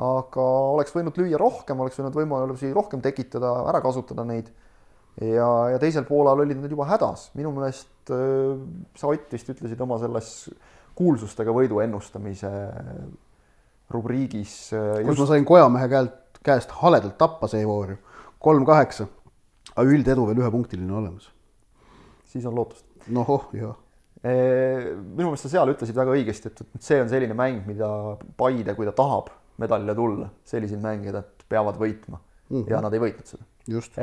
aga oleks võinud lüüa rohkem, oleks võinud võimalusi rohkem tekitada, ära kasutada neid. ja, ja teisel poolel olid nad juba hädas, minu meelest äh, sa Ott vist ütlesid oma selles kuulsustega võidu ennustamise rubriigis. Äh, kus just... ma sain Kojamehe käelt, käest haledalt tappa see voor, kolm kaheksa, aga üldedu veel ühepunktiline olemas. siis on lootust. noh, jah äh, minu meelest sa seal ütlesid väga õigesti, et, et see on selline mäng, mida Paide, kui ta tahab medalile tulla, selliseid mängijaid, et peavad võitma mm. -hmm. ja nad ei võitnud seda.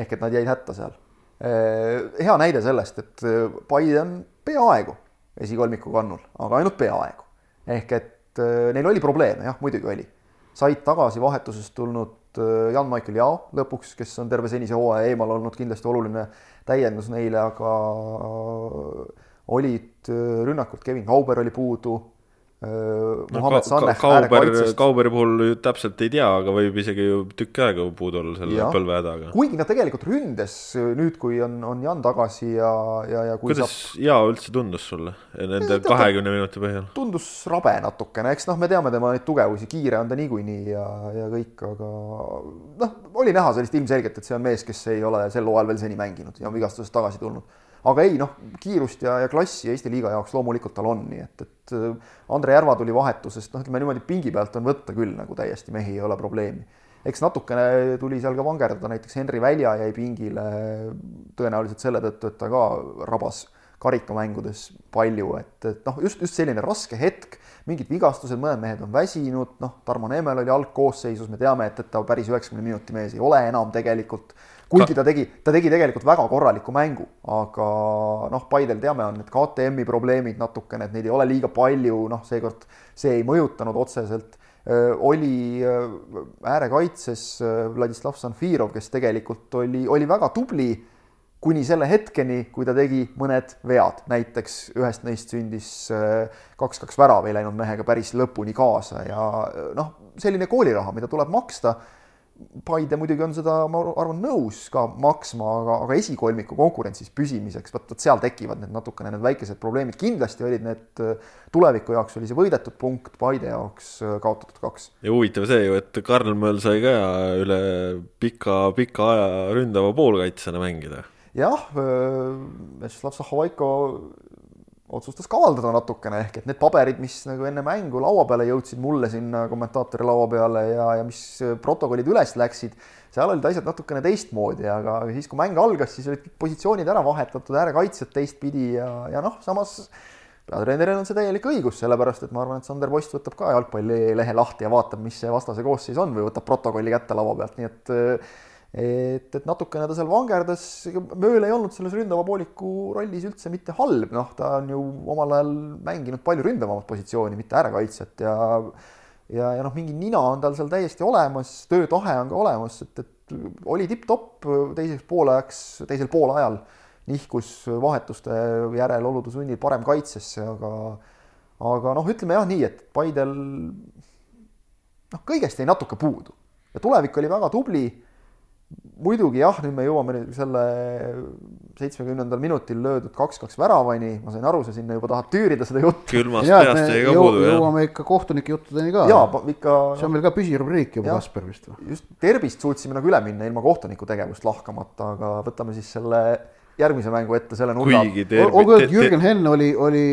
ehk et nad jäid hätta seal. hea näide sellest, et Paide on peaaegu esikolmiku kannul, aga ainult peaaegu. ehk et neil oli probleeme, jah, muidugi oli. said tagasi vahetusest tulnud Jan-Michael Jao lõpuks, kes on terve senise hooaja eemal olnud, kindlasti oluline täiendus neile, aga olid rünnakult, Kevin Kauber oli puudu Muhamed no, Saneh ka, Kauber, Kauberi puhul täpselt ei tea, aga võib isegi ju tükk aega puudu olla selle põlvehädaga. kuigi nad tegelikult ründes nüüd, kui on, on Jan tagasi ja, ja, ja kuidas saab... Jaa üldse tundus sulle nende kahekümne minuti põhjal? tundus rabe natukene, eks noh, me teame tema neid tugevusi, kiire on ta niikuinii ja, ja kõik, aga noh, oli näha sellist ilmselgelt, et see on mees, kes ei ole sel hooajal veel seni mänginud ja on vigastusest tagasi tulnud aga ei noh, kiirust ja, ja klassi Eesti liiga jaoks loomulikult tal on, nii et, et äh, Andre Järva tuli vahetusest, noh, ütleme niimoodi pingi pealt on võtta küll nagu täiesti mehi ei ole probleemi. eks natukene tuli seal ka vangerdada, näiteks Henri Välja jäi pingile tõenäoliselt selle tõttu, et ta ka rabas karikamängudes palju, et, et noh, just, just selline raske hetk, mingid vigastused, mõned mehed on väsinud, noh, Tarmo Neemel oli algkoosseisus, me teame, et, et ta päris üheksakümne minuti mees ei ole enam tegelikult kuigi ta tegi, ta tegi tegelikult väga korraliku mängu, aga noh, Paidel teame, on need KTM-i probleemid natukene, et neid ei ole liiga palju, noh, seekord see ei mõjutanud otseselt. oli äärekaitses Vladislav Sanfirov, kes tegelikult oli, oli väga tubli kuni selle hetkeni, kui ta tegi mõned vead, näiteks ühest neist sündis kaks-kaks värav, ei läinud mehega päris lõpuni kaasa ja noh, selline kooliraha, mida tuleb maksta Paide muidugi on seda, ma arvan, nõus ka maksma, aga, aga esikolmiku konkurentsis püsimiseks, vot, vot seal tekivad need natukene need väikesed probleemid, kindlasti olid need tuleviku jaoks oli see võidetud punkt, Paide jaoks äh, kaotatud kaks. ja huvitav see ju, et Karl Möll sai ka üle pika, pika aja ründava poolkaitsjana mängida. jah, Vjatšeslav Sahhovaiko otsustas kavaldada natukene, ehk et need paberid, mis nagu enne mängu laua peale jõudsid mulle sinna kommentaatori laua peale ja, ja mis protokollid üles läksid, seal olid asjad natukene teistmoodi, aga siis, kui mäng algas, siis olid positsioonid ära vahetatud, äärekaitsjad teistpidi ja, ja noh, samas peatreeneril on see täielik õigus, sellepärast et ma arvan, et Sander Post võtab ka jalgpallilehe lahti ja vaatab, mis see vastase koosseis on või võtab protokolli kätte laua pealt, nii et et, et natukene ta seal vangerdas, Mööl ei olnud selles ründava pooliku rollis üldse mitte halb, noh, ta on ju omal ajal mänginud palju ründavamat positsiooni, mitte äärekaitset ja ja, ja noh, mingi nina on tal seal täiesti olemas, töötahe on ka olemas, et, et oli tipp-topp teiseks poolajaks, teisel poolajal nihkus vahetuste järel olude sunnil parem kaitsesse, aga aga noh, ütleme jah nii, et Paidel noh, kõigest jäi natuke puudu. Ja tulevik oli väga tubli muidugi jah, nüüd me jõuame nüüd selle seitsmekümnendal minutil löödud kaks-kaks väravani, ma sain aru, sa sinna juba tahad tüürida seda juttu. külmast peast jäi ka puudu, jah. jõuame ikka kohtunike juttudeni ka. jaa, ikka. see on meil ka püsirubriik juba, Kasper vist või? just, Derbist suutsime nagu üle minna ilma kohtuniku tegevust lahkamata, aga võtame siis selle järgmise mängu ette selle nurga. olgu öeldud, Jürgen Henn oli, oli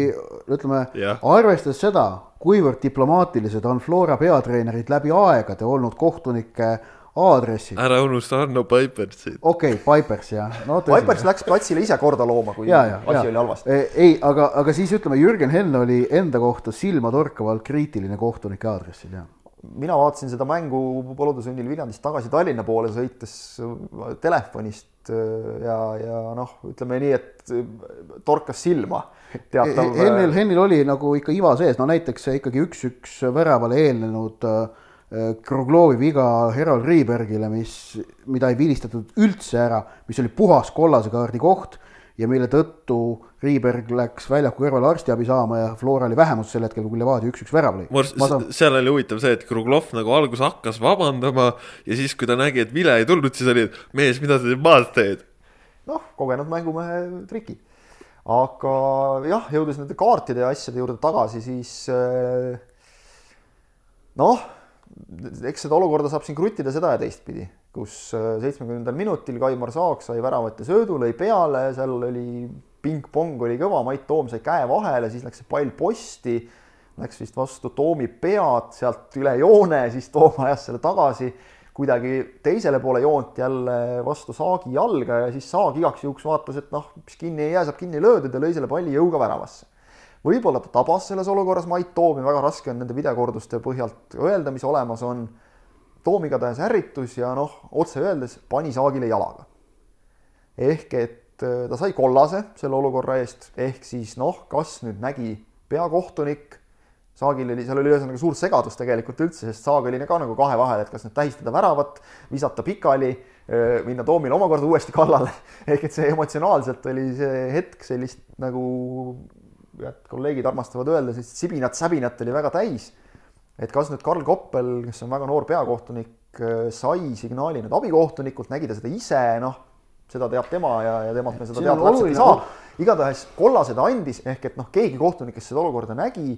ütleme, arvestades seda, kuivõrd diplomaatilised on Flora peatreenerid läbi aegade olnud kohtunike aadressid. ära unusta Arno Pipersit. okei okay,, Pipers jah no,. Pipers läks platsile ise korda looma, kui ja, ja, asi ja. oli halvasti. E, ei, aga, aga siis ütleme, Jürgen Henn oli enda kohta silmatorkavalt kriitiline kohtunike aadressil, jah mina vaatasin seda mängu Polude sunnil Viljandist tagasi Tallinna poole sõites telefonist e, ja, ja noh, ütleme nii, et torkas silma teatav. Hennil, Hennil oli nagu ikka iva sees, no näiteks ikkagi üks-üks väravale eelnenud äh, Kruglovi viga Herald Riibergile, mis, mida ei vilistatud üldse ära, mis oli puhas kollase kaardi koht ja mille tõttu Riiberg läks väljaku kõrvale arstiabi saama ja Flora oli vähemus sel hetkel, kui Levadia üks-üks värav lõi. Saan... seal oli huvitav see, et Kruglov nagu alguses hakkas vabandama ja siis, kui ta nägi, et vile ei tulnud, siis oli, et mees, mida sa siin maas teed? noh, kogenud mängumehe trikid. aga jah, jõudes nende kaartide ja asjade juurde tagasi, siis eh, noh eks seda olukorda saab siin kruttida seda ja teistpidi, kus äh, seitsmekümnendal minutil Kaimar Saak sai väravat ja söödu lõi peale, seal oli ping-pong oli kõva, Mait Toom sai käe vahele, siis läks see pall posti, läks vist vastu Toomi pead, sealt üle joone, siis Toom ajas selle tagasi kuidagi teisele poole joont jälle vastu Saagi jalga ja siis Saag igaks juhuks vaatas, et noh, mis kinni ei jää, saab kinni löödud ja lõi selle palli jõuga väravasse võib-olla ta tabas selles olukorras Mait Toomi, väga raske on nende videokorduste põhjalt öelda, mis olemas on. Toom igatahes ärritus ja noh, otse öeldes pani saagile jalaga. ehk et äh, ta sai kollase selle olukorra eest, ehk siis noh, kas nüüd nägi peakohtunik, saagil oli, seal oli ühesõnaga suur segadus tegelikult üldse, sest saag oli ka nagu kahe vahel, et kas nüüd tähistada väravat, visata pikali, äh, minna Toomile omakorda uuesti kallale. (laughs) ehk et see emotsionaalselt oli see hetk sellist nagu et kolleegid armastavad öelda, siis sibinat-säbinat oli väga täis. et kas nüüd Karl Koppel, kes on väga noor peakohtunik, sai signaali nüüd abikohtunikult, nägi ta seda ise, noh, seda teab tema ja, ja temalt me seda teada täpselt ei saa. igatahes kollase ta andis, ehk et noh, keegi kohtunikest seda olukorda nägi.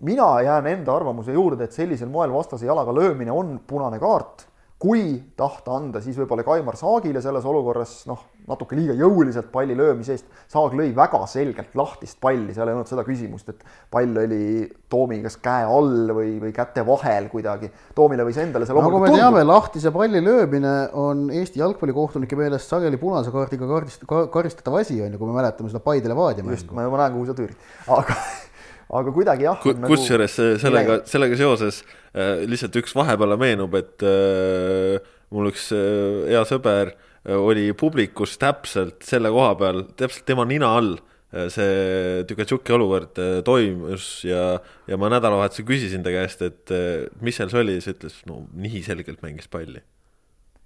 mina jään enda arvamuse juurde, et sellisel moel vastase jalaga löömine on punane kaart kui tahta anda, siis võib-olla Kaimar Saagile selles olukorras noh, natuke liiga jõuliselt palli löömise eest. Saag lõi väga selgelt lahtist palli, seal ei olnud seda küsimust, et pall oli Toomi kas käe all või, või käte vahel kuidagi. Toomile võis endale see nagu me teame, lahtise palli löömine on Eesti jalgpallikohtunike meelest sageli punase kaardiga kaardist, karistatav asi, on ju, kui me mäletame seda Paide Levadia mängu. just, ma juba näen, kuhu sa tüürid, aga (laughs) aga kuidagi jah. kusjuures nagu... sellega, sellega seoses äh, lihtsalt üks vahepeale meenub, et äh, mul üks äh, hea sõber äh, oli publikus täpselt selle koha peal, täpselt tema nina all äh, see Tükatšuki olukord äh, toimus ja, ja ma nädalavahetusel küsisin ta käest, et mis seal see oli, siis ütles, no nii selgelt mängis palli.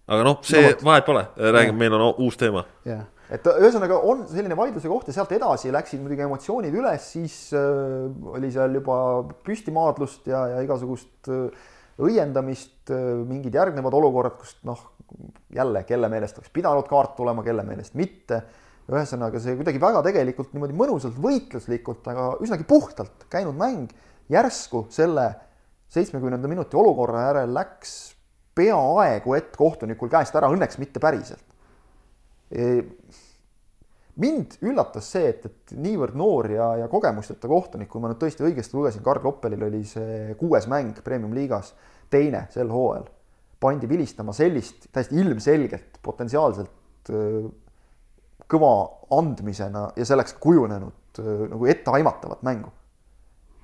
aga noh, see no, vahet pole, räägime, meil on uus teema. jah et ühesõnaga on selline vaidluse koht ja sealt edasi läksid muidugi emotsioonid üles, siis äh, oli seal juba püstimaadlust ja, ja igasugust äh, õiendamist äh,, mingid järgnevad olukorrad, kus noh, jälle, kelle meelest oleks pidanud kaart tulema, kelle meelest mitte. ühesõnaga, see kuidagi väga tegelikult niimoodi mõnusalt võitluslikult, aga üsnagi puhtalt käinud mäng järsku selle seitsmekümnenda minuti olukorra järel läks peaaegu et kohtunikul käest ära, õnneks mitte päriselt mind üllatas see, et, et niivõrd noor ja, ja kogemusteta kohtunik, kui ma nüüd tõesti õigesti lugesin, Karl Koppelil oli see kuues mäng Premium-liigas, teine sel hooajal, pandi vilistama sellist täiesti ilmselgelt potentsiaalselt kõva andmisena ja selleks kujunenud nagu etteaimatavat mängu.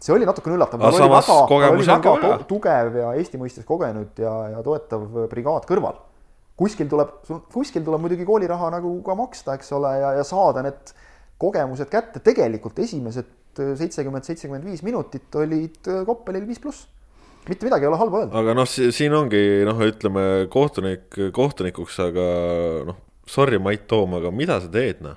see oli natukene üllatav. aga samas kogemus on ka väga. tugev ja Eesti mõistes kogenud ja, ja toetav brigaad kõrval kuskil tuleb, kuskil tuleb muidugi kooliraha nagu ka maksta, eks ole, ja, ja saada need kogemused kätte, tegelikult esimesed äh, seitsekümmend, seitsekümmend viis minutit olid äh, Koppelil viis pluss. Mitte midagi ei ole halba öelda. aga noh, siin ongi noh, ütleme kohtunik kohtunikuks, aga noh, sorry, Mait Toom, aga mida sa teed, noh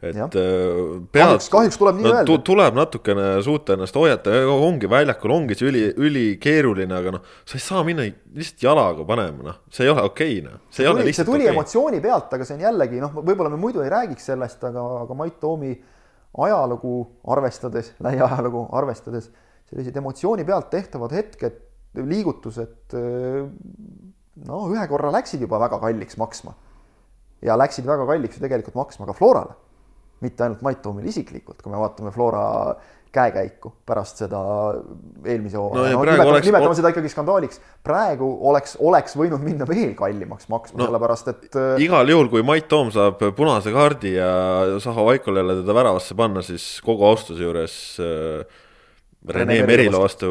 et ja. Äh, pead, kahjuks, kahjuks tuleb nii no, öelda. tuleb natukene suuta ennast hoiata, ongi väljakul, ongi see üli, ülikeeruline, aga noh, sa ei saa minna lihtsalt jalaga panema, noh, see ei ole okei okay,, noh. see, see tuli, see tuli okay. emotsiooni pealt, aga see on jällegi noh, võib-olla me muidu ei räägiks sellest, aga, aga Mait Toomi ajalugu arvestades, (laughs) lähiajalugu arvestades, sellised emotsiooni pealt tehtavad hetked, liigutused, no ühe korra läksid juba väga kalliks maksma. ja läksid väga kalliks ju tegelikult maksma ka Florale mitte ainult Mait Toomil isiklikult, kui me vaatame Flora käekäiku pärast seda eelmise hooaja no, no, nimetame, oleks... nimetame seda ikkagi skandaaliks. praegu oleks, oleks võinud minna veel kallimaks maksma no,, sellepärast et. Igal juhul, kui Mait Toom saab punase kaardi ja Zaho Vaikol jälle teda väravasse panna, siis kogu austuse juures äh, Rene Merilo vastu,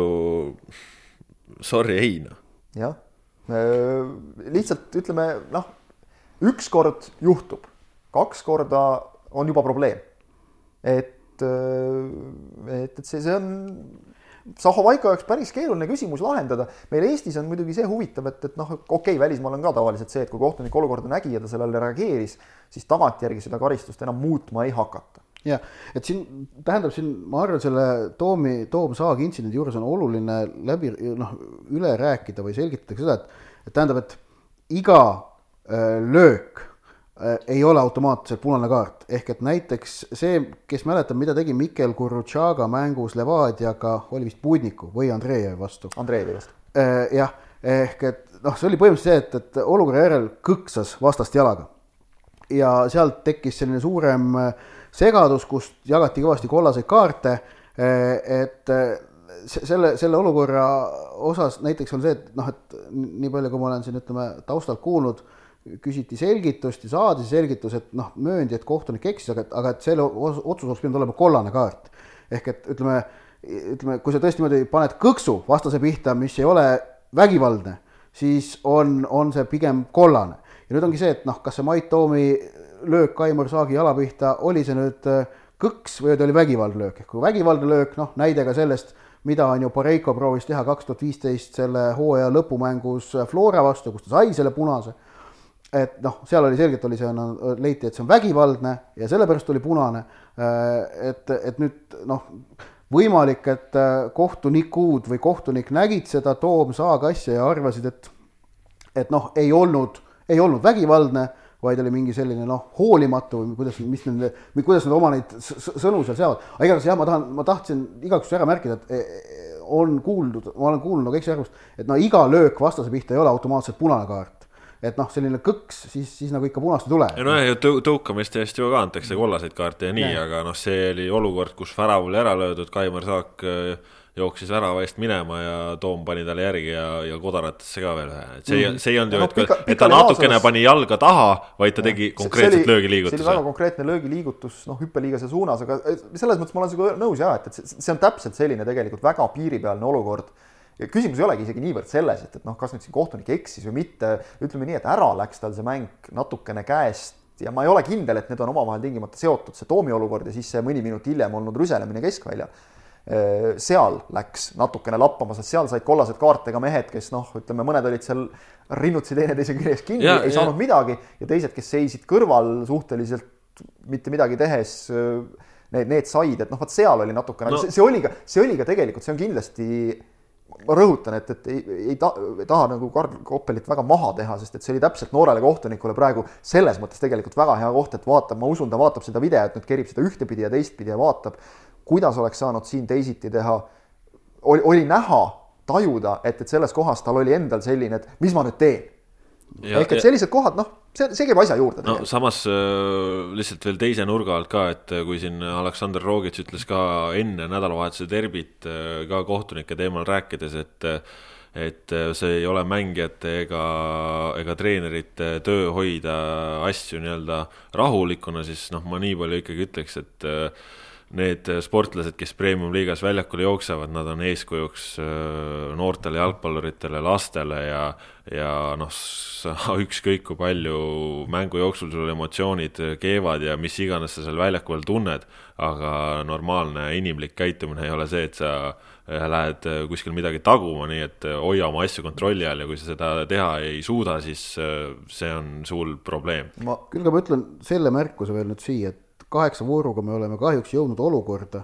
sorry, ei noh. jah, äh, lihtsalt ütleme noh, ükskord juhtub, kaks korda on juba probleem. et, äh, et, et see, see on Zaho Vaiko jaoks päris keeruline küsimus lahendada. meil Eestis on muidugi see huvitav, et, et noh, okei okay,, välismaal on ka tavaliselt see, et kui kohtunik olukorda nägi ja ta sellele reageeris, siis tagantjärgi seda karistust enam muutma ei hakata. jah, et siin tähendab siin, ma arvan, selle Toomi, Toom Saagi intsidendi juures on oluline läbi noh, üle rääkida või selgitada seda, et, et tähendab, et iga äh, löök ei ole automaatselt punane kaart, ehk et näiteks see, kes mäletab, mida tegi Mikel Gurutšaga mängus Levadiaga, oli vist Budniku või Andreevi vastu. Andreevi vastu. Äh, jah, ehk et noh, see oli põhimõtteliselt see, et, et olukorra järel kõksas vastast jalaga. ja sealt tekkis selline suurem äh, segadus, kust jagati kõvasti kollaseid kaarte, et selle, selle olukorra osas näiteks on see, et noh, et nii palju, kui ma olen siin ütleme taustalt kuulnud küsiti selgitust ja saadi selgitus, et noh, mööndi, et kohtunik eksis, aga, aga et selle otsus oleks pidanud olema kollane kaart. ehk et ütleme, ütleme, kui sa tõesti niimoodi paned kõksu vastase pihta, mis ei ole vägivaldne, siis on, on see pigem kollane. ja nüüd ongi see, et noh, kas see Mait Toomi löök Kaimar Saagi jala pihta, oli see nüüd äh, kõks või oli vägivaldne löök, ehk kui vägivaldne löök, noh, näide ka sellest, mida on ju Poreiko proovis teha kaks tuhat viisteist selle hooaja lõpumängus Flora vastu, kus ta sai selle punase et noh, seal oli selgelt oli see, leiti, et see on vägivaldne ja sellepärast oli punane. Et, et nüüd noh, võimalik, et äh, kohtunikud või kohtunik nägid seda Toom Saag asja ja arvasid, et, et noh, ei olnud, ei olnud vägivaldne, vaid oli mingi selline noh, hoolimatu või kuidas, mis nende, või kuidas nad oma neid sõnu seal seavad. aga igatahes jah, ma tahan, ma tahtsin igaks juhuks ära märkida, et e, e, on kuuldud, ma olen kuulnud nagu eksiarvamust, et no iga löök vastase pihta ei ole automaatselt punane kaart et noh, selline kõks, siis, siis nagu ikka punast ei tule. nojah, ja tõu-, tõukamiste eest ju ka antakse kollaseid kaarte ja nii, aga noh, see oli olukord, kus värav oli ära löödud, Kaimar Saak äh, jooksis värava eest minema ja Toom pani talle järgi ja, ja kodaratesse ka veel ühe, et see mm., see ei olnud ju, et, pika, et ta natukene maasas... pani jalga taha, vaid ta tegi konkreetselt löögiliigutuse. see oli väga konkreetne löögiliigutus, noh, hüppeliigese suunas, aga selles mõttes ma olen sinuga nõus jah, et, et see on täpselt selline tegelikult väga piiripealne olukord ja küsimus ei olegi isegi niivõrd selles, et, et noh, kas nüüd siin kohtunik eksis või mitte, ütleme nii, et ära läks tal see mäng natukene käest ja ma ei ole kindel, et need on omavahel tingimata seotud, see Toomi olukord ja siis see mõni minut hiljem olnud rüselemine keskväljal. seal läks natukene lappama, sest seal said kollased kaarte ka mehed, kes noh, ütleme, mõned olid seal rinnutsi teineteise küljes kinni, ei ja. saanud midagi ja teised, kes seisid kõrval suhteliselt mitte midagi tehes need, need said, et noh, vot seal oli natukene no., see, see oli ka, see oli ka tegelikult, see on kindlasti ma rõhutan, et, et ei, ei, ta, taha nagu Karl Koppelit väga maha teha, sest et see oli täpselt noorele kohtunikule praegu selles mõttes tegelikult väga hea koht, et vaatab, ma usun, ta vaatab seda videot, nüüd kerib seda ühtepidi ja teistpidi ja vaatab, kuidas oleks saanud siin teisiti teha. oli, oli näha, tajuda, et, et selles kohas tal oli endal selline, et mis ma nüüd teen. Ehk et sellised kohad, noh, see, see käib asja juurde. no samas äh, lihtsalt veel teise nurga alt ka, et äh, kui siin Aleksandr Rogic ütles ka enne nädalavahetuse derbit äh, ka kohtunike teemal rääkides, et et see ei ole mängijate ega, ega treenerite töö hoida asju nii-öelda rahulikuna, siis noh, ma nii palju ikkagi ütleks, et need sportlased, kes premium-liigas väljakul jooksevad, nad on eeskujuks äh, noortele jalgpalluritele, lastele ja, ja noh, (laughs) ükskõik kui palju mängu jooksul sul emotsioonid keevad ja mis iganes sa seal väljakul tunned, aga normaalne inimlik käitumine ei ole see, et sa äh, lähed kuskil midagi taguma, nii et hoia oma asju kontrolli all ja kui sa seda teha ei suuda, siis äh, see on suur probleem. ma küll ka ma ütlen selle märkuse veel nüüd siia, et kaheksa vooruga me oleme kahjuks jõudnud olukorda,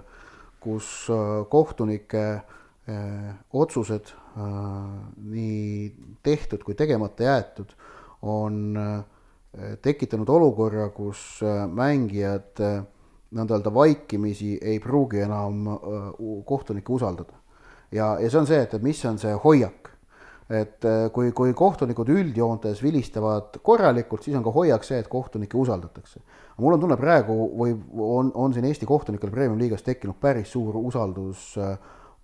kus äh, kohtunike äh, otsused, äh, nii tehtud kui tegemata jäetud, on tekitanud olukorra, kus mängijad nõnda öelda vaikimisi ei pruugi enam kohtunikke usaldada. ja, ja see on see, et, et mis on see hoiak et kui, kui kohtunikud üldjoontes vilistavad korralikult, siis on ka hoiak see, et kohtunikke usaldatakse mul on tunne praegu või on, on siin Eesti kohtunikel Premium-liigas tekkinud päris suur usaldus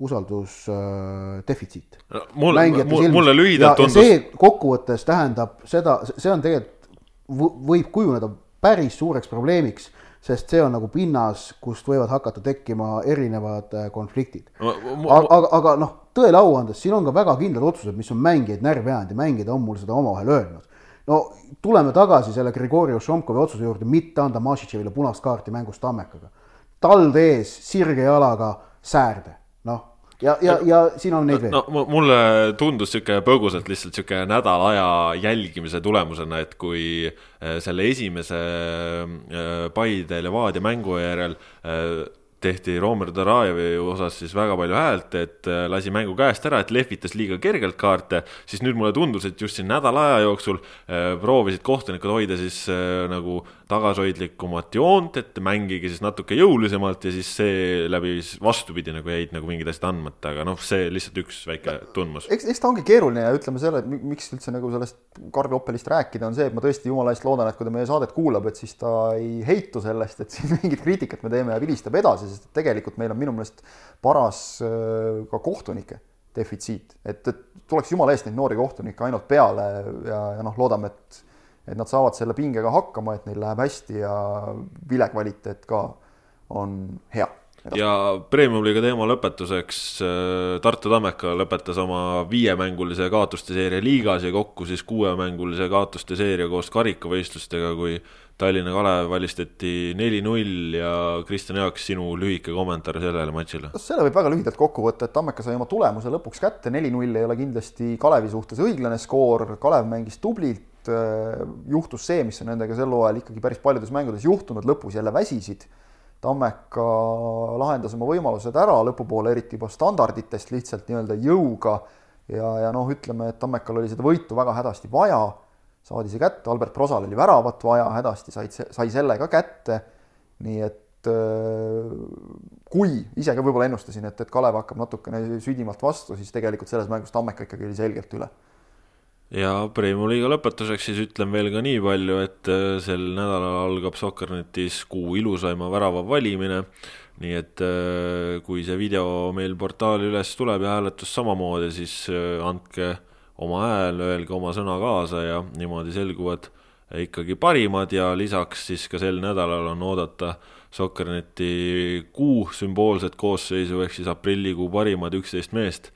usaldusdefitsiit äh, no,. mulle, mulle lühidalt tundus. see kokkuvõttes tähendab seda, see on tegelikult, võib kujuneda päris suureks probleemiks, sest see on nagu pinnas, kust võivad hakata tekkima erinevad äh, konfliktid. aga, aga, aga noh, tõele au andes, siin on ka väga kindlad otsused, mis on mängijaid närvi ajanud ja mängijad on mul seda omavahel öelnud no tuleme tagasi selle Grigori Ošomkovi otsuse juurde mitte anda Mašitševile punast kaarti mängus Tammekaga. tald ees, sirge jalaga säärde, noh ja, ja, ja siin on neid veel. no mulle tundus sihuke põgusalt lihtsalt sihuke nädala aja jälgimise tulemusena, et kui äh, selle esimese äh, Paide Levadia mängu järel äh, tehti Romer Darajevi osas siis väga palju häält, et äh, lasi mängu käest ära, et lehvitas liiga kergelt kaarte, siis nüüd mulle tundus, et just siin nädala aja jooksul äh, proovisid kohtunikud hoida siis äh, nagu tagasihoidlikumat joont, et mängige siis natuke jõulisemalt ja siis seeläbi vastupidi nagu jäid nagu mingid asjad andmata, aga noh, see lihtsalt üks väike tundmus. eks, eks ta ongi keeruline ja ütleme selle, miks üldse nagu sellest Karl Oppelist rääkida, on see, et ma tõesti jumala eest loodan, et kui ta meie saadet kuulab, et siis ta ei heitu sellest, et siin (laughs) mingit kriitikat me teeme ja vilistab edasi, sest tegelikult meil on minu meelest paras äh, ka kohtunike defitsiit, et, et tuleks jumala eest neid noori kohtunikke ainult peale ja, ja noh, loodame, et et nad saavad selle pingega hakkama, et neil läheb hästi ja vilekvaliteet ka on hea. ja Premium-liiga teema lõpetuseks Tartu Tammeka lõpetas oma viiemängulise kaotuste seeria liigas ja kokku siis kuuemängulise kaotuste seeria koos karikavõistlustega, kui Tallinna Kalev valistati neli-null ja Kristjan Jaak, sinu lühike kommentaar sellele matšile? selle võib väga lühidalt kokku võtta, et Tammeka sai oma tulemuse lõpuks kätte, neli-null ei ole kindlasti Kalevi suhtes õiglane skoor, Kalev mängis tublilt, juhtus see, mis on nendega sel hooajal ikkagi päris paljudes mängudes juhtunud, lõpus jälle väsisid. Tammeka lahendas oma võimalused ära lõpupoole, eriti juba standarditest lihtsalt nii-öelda jõuga. Ja, ja noh, ütleme, et Tammekal oli seda võitu väga hädasti vaja, saadi see kätte, Albert Prosal oli väravat vaja hädasti, said, sai selle ka kätte, nii et äh, kui ise ka võib-olla ennustasin, et, et Kalev hakkab natukene südimalt vastu, siis tegelikult selles mängus Tammeka ikkagi oli selgelt üle ja Premiumi liiga lõpetuseks siis ütlen veel ka nii palju, et äh, sel nädalal algab Soccernetis kuu ilusaima värava valimine. nii et äh, kui see video meil portaali üles tuleb ja hääletus samamoodi, siis äh, andke oma hääl, öelge oma sõna kaasa ja niimoodi selguvad ikkagi parimad ja lisaks siis ka sel nädalal on oodata Soccerneti kuu sümboolset koosseisu ehk siis aprillikuu parimad üksteist meest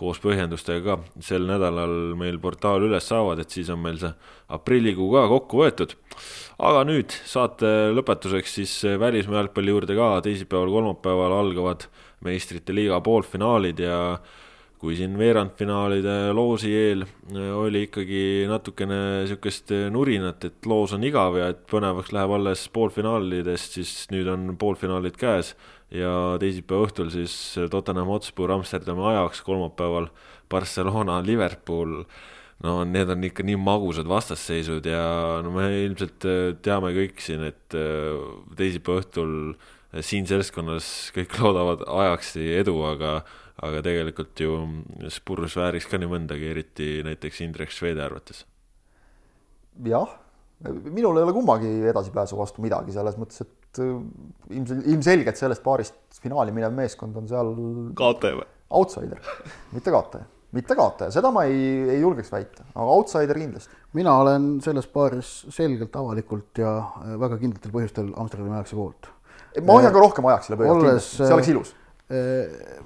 koos põhjendustega ka. Sel nädalal meil portaal üles saavad, et siis on meil see aprillikuu ka kokku võetud. aga nüüd saate lõpetuseks siis välismaa jalgpalli juurde ka, teisipäeval, kolmapäeval algavad meistrite liiga poolfinaalid ja kui siin veerandfinaalide loosi eel oli ikkagi natukene niisugust nurinat, et loos on igav ja et põnevaks läheb alles poolfinaalidest, siis nüüd on poolfinaalid käes ja teisipäeva õhtul siis Tottenham Hotspur Amsterdami ajaks, kolmapäeval Barcelona, Liverpool. no need on ikka nii magusad vastasseisud ja no me ilmselt äh, teame kõik siin, et äh, teisipäeva õhtul siin seltskonnas kõik (laughs) loodavad ajaksi edu, aga, aga tegelikult ju Spurs vääriks ka nii mõndagi, eriti näiteks Indrek Švede arvates jah, minul ei ole kummagi edasipääsu vastu midagi selles mõttes, et äh, ilmselt, ilmselgelt sellest paarist finaali minev meeskond on seal kaotaja või? outsider, mitte kaotaja, mitte kaotaja, seda ma ei, ei julgeks väita, aga outsider kindlasti. mina olen selles paaris selgelt avalikult ja äh, väga kindlatel põhjustel Amsterdami ajaksi poolt. ma hoian ka rohkem ajaksile pöialt kindlasti, see oleks ilus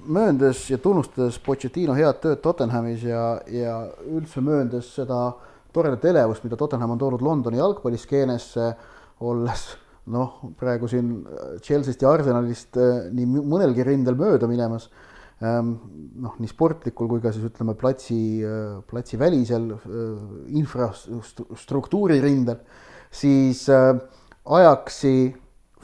mööndes ja tunnustades Pochettino head tööd Tottenhamis ja, ja üldse mööndes seda toredat elevust, mida Tottenham on toonud Londoni jalgpalliskeenesse, olles noh, praegu siin Chelsea'st ja Arsenalist nii mõnelgi rindel mööda minemas, noh, nii sportlikul kui ka siis ütleme, platsi, platsivälisel infrastruktuuri rindel, siis Ajaxi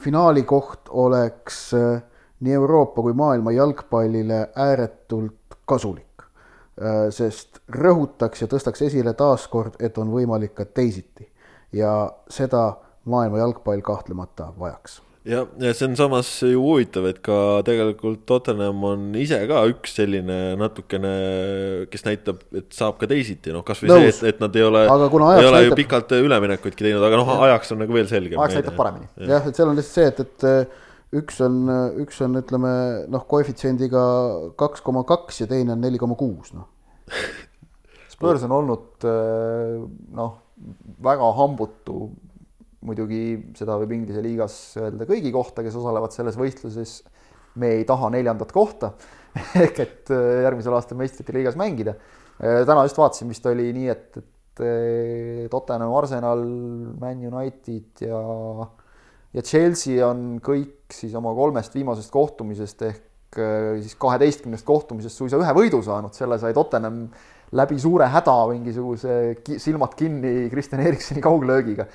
finaalikoht oleks äh, nii Euroopa kui maailma jalgpallile ääretult kasulik. Äh, sest rõhutaks ja tõstaks esile taaskord, et on võimalik ka teisiti ja seda maailma jalgpall kahtlemata vajaks ja, ja see on samas ju huvitav, et ka tegelikult Tottenham on ise ka üks selline natukene, kes näitab, et saab ka teisiti, noh, kasvõi see, et, et nad ei ole, ei ole näitab... ju pikalt üleminekuidki teinud, aga noh, ajaks on nagu veel selgem. ajaks näitab paremini. jah, et seal on lihtsalt see, et, et üks on, üks on, ütleme noh, koefitsiendiga kaks koma kaks ja teine on neli koma kuus, noh. Spurs on olnud eh, noh, väga hambutu, muidugi seda võib Inglise liigas öelda kõigi kohta, kes osalevad selles võistluses. me ei taha neljandat kohta (laughs) ehk et eh, järgmisel aastal meistrite liigas mängida. Eh, täna just vaatasin, vist oli nii, et, et Tottenham, Arsenal, Man United ja ja Chelsea on kõik siis oma kolmest viimasest kohtumisest ehk äh, siis kaheteistkümnest kohtumisest suisa ühe võidu saanud, selle sai Tottenham läbi suure häda mingisuguse silmad kinni Kristjan Eriksoni kauglöögiga.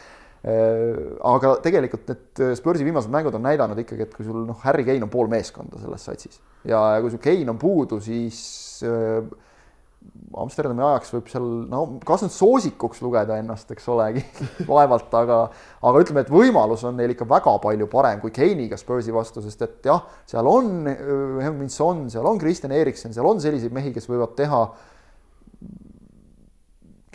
Äh, aga tegelikult need Spursi viimased mängud on näidanud ikkagi, et kui sul noh, Harry Kane on pool meeskonda selles satsis ja kui sul Kane on puudu, siis äh, Amsterdami ajaks võib seal, no kas nüüd soosikuks lugeda ennast, eks olegi (laughs) vaevalt, aga, aga ütleme, et võimalus on neil ikka väga palju parem kui Keiniga Spursi vastu, sest et jah, seal on äh, Heung-Min-Son, seal on Kristjan Eriksen, seal on selliseid mehi, kes võivad teha.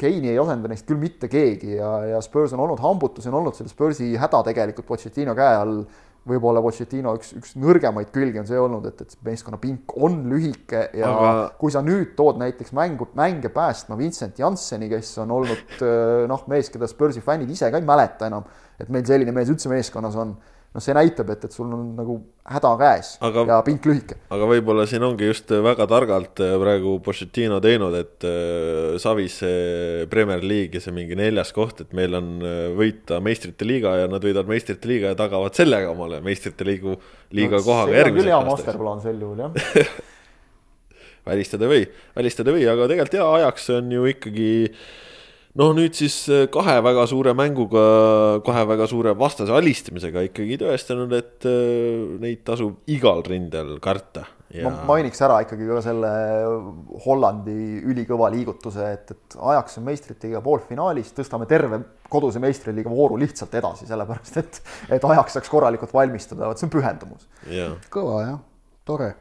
Keini ei asenda neist küll mitte keegi ja, ja Spurs on olnud hambutu, see on olnud selle Spursi häda tegelikult Pochettino käe all. Võib-olla Pochettino üks, üks nõrgemaid külgi on see olnud, et, et meeskonna pink on lühike ja aga... kui sa nüüd tood näiteks mängu, mänge päästma Vincent Jansseni, kes on olnud noh, mees, keda Spursi fännid ise ka ei mäleta enam, et meil selline mees üldse meeskonnas on noh, see näitab, et, et sul on nagu häda käes aga, ja pink lühike. aga võib-olla siin ongi just väga targalt äh, praegu Pochettino teinud, et äh, Savis see Premier League ja see mingi neljas koht, et meil on äh, võita meistrite liiga ja nad võidavad meistrite liiga ja tagavad sellega omale meistrite liigu, liiga no, kohaga järgmiseks aastaks. masterplaan sel juhul jah (laughs) välistada või, välistada või, aga tegelikult jaa, ajaks on ju ikkagi äh, noh, nüüd siis äh, kahe väga suure mänguga, kahe väga suure vastase alistamisega ikkagi tõestanud, et äh, neid tasub igal rindel karta. Ja... ma mainiks ära ikkagi ka selle Hollandi ülikõva liigutuse, et, et ajaks liiga poolfinaalis, tõstame terve koduse meistriliiga vooru lihtsalt edasi, sellepärast et, et ajaks saaks korralikult valmistuda, vot see on pühendumus. kõva jah, tore.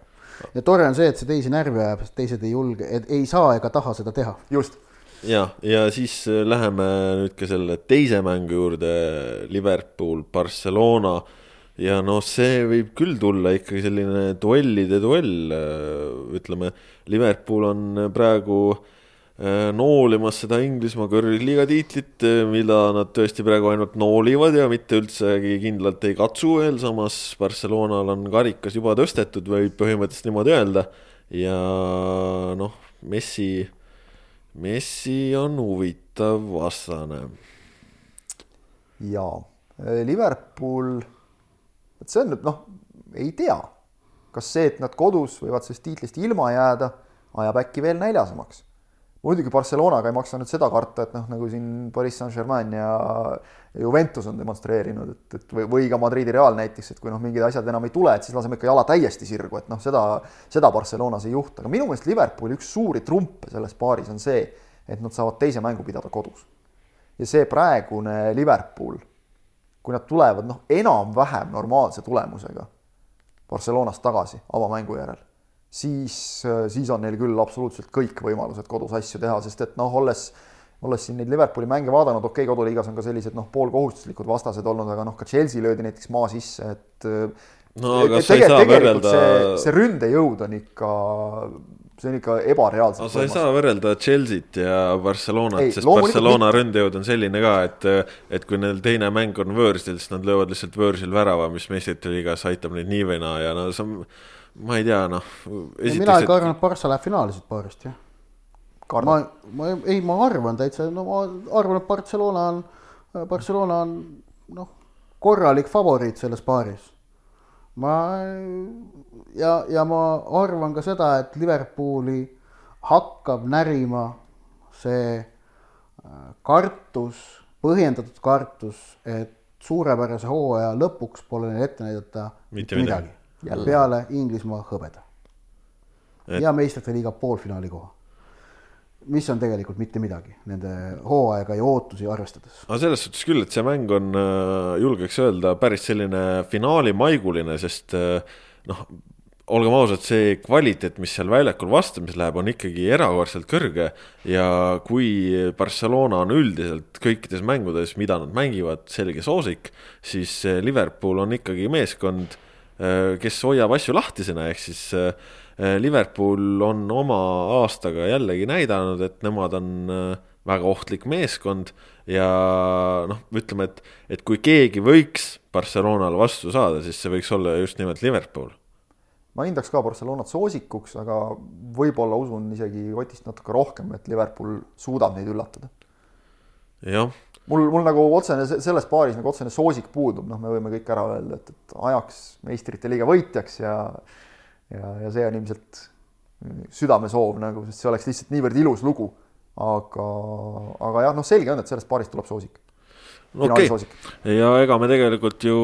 ja tore on see, et see teisi närvi ajab, sest teised ei julge, ei saa ega taha seda teha. just ja, ja siis äh, läheme nüüd ka selle teise mängu juurde, Liverpool, Barcelona. Ja noh, see võib küll tulla ikkagi selline duellide duell, äh, ütleme, Liverpool on praegu äh, noolimas seda Inglismaa kõrgliiga tiitlit, mida nad tõesti praegu ainult noolivad ja mitte üldsegi kindlalt ei katsu veel, samas Barcelonal on karikas juba tõstetud, võib põhimõtteliselt niimoodi öelda. ja noh, Messi Messi on huvitav vastane. jaa, Liverpool, vot see on nüüd noh, ei tea, kas see, et nad kodus võivad sellest tiitlist ilma jääda, ajab äkki veel näljasemaks muidugi Barcelonaga ei maksa nüüd seda karta, et noh, nagu siin Pariis Saint-Germain ja Juventus on demonstreerinud, et, et või, või ka Madridi Real näiteks, et kui noh, mingid asjad enam ei tule, et siis laseme ikka jala täiesti sirgu, et noh, seda, seda Barcelonas ei juhtu, aga minu meelest Liverpooli üks suuri trumpe selles paaris on see, et nad saavad teise mängu pidada kodus. ja see praegune Liverpool, kui nad tulevad noh, enam-vähem normaalse tulemusega Barcelonast tagasi avamängu järel siis, siis on neil küll absoluutselt kõik võimalused kodus asju teha, sest et noh, olles olles siin neid Liverpooli mänge vaadanud, okei okay,, koduliigas on ka sellised noh, poolkohustuslikud vastased olnud, aga noh, ka Chelsea löödi näiteks maa sisse, et no aga sa ei saa võrrelda see, see ründejõud on ikka see on ikka ebareaalselt no, sa ei saa võrrelda Chelsea't ja Barcelonat, sest Barcelona nii... ründejõud on selline ka, et et kui neil teine mäng on võõrsil, siis nad löövad lihtsalt võõrsil värava, mis meistrite liigas aitab neid nii või naa ja no see on ma ei tea, noh. mina ikka arvan, et Barca läheb finaali siit paarist, jah. ma, ma ei, ma arvan täitsa, no ma arvan, et Barcelona on, Barcelona on noh, korralik favoriit selles paaris ma ja, ja ma arvan ka seda, et Liverpooli hakkab närima see äh, kartus, põhjendatud kartus, et suurepärase hooaja lõpuks pole neil ette näidata mitte midagi, midagi. Peale Inglismaa hõbeda. Et.... ja meistrite liiga poolfinaali koha. Mis on tegelikult mitte midagi nende hooaega ja ootusi arvestades. no selles suhtes küll, et see mäng on, äh, julgeks öelda, päris selline finaalimaiguline, sest äh, noh, olgem ausad, see kvaliteet, mis seal väljakul vastamis läheb, on ikkagi erakordselt kõrge. Ja kui Barcelona on üldiselt kõikides mängudes, mida nad mängivad, selge soosik, siis äh, Liverpool on ikkagi meeskond, kes hoiab asju lahtisena, ehk siis Äh, Liverpool on oma aastaga jällegi näidanud, et nemad on äh, väga ohtlik meeskond ja noh, ütleme, et, et kui keegi võiks Barcelonale vastu saada, siis see võiks olla just nimelt Liverpool. ma hindaks ka Barcelonat soosikuks, aga võib-olla usun isegi Otist natuke rohkem, et Liverpool suudab neid üllatada. jah mul, mul nagu otsene selles paaris nagu otsene soosik puudub, noh, me võime kõik ära öelda, et, et ajaks meistrite liiga võitjaks ja ja, ja see on ilmselt südamesoov nagu, sest see oleks lihtsalt niivõrd ilus lugu. aga, aga jah, noh, selge on, et sellest paarist tuleb soosik. okei okay., ja ega me tegelikult ju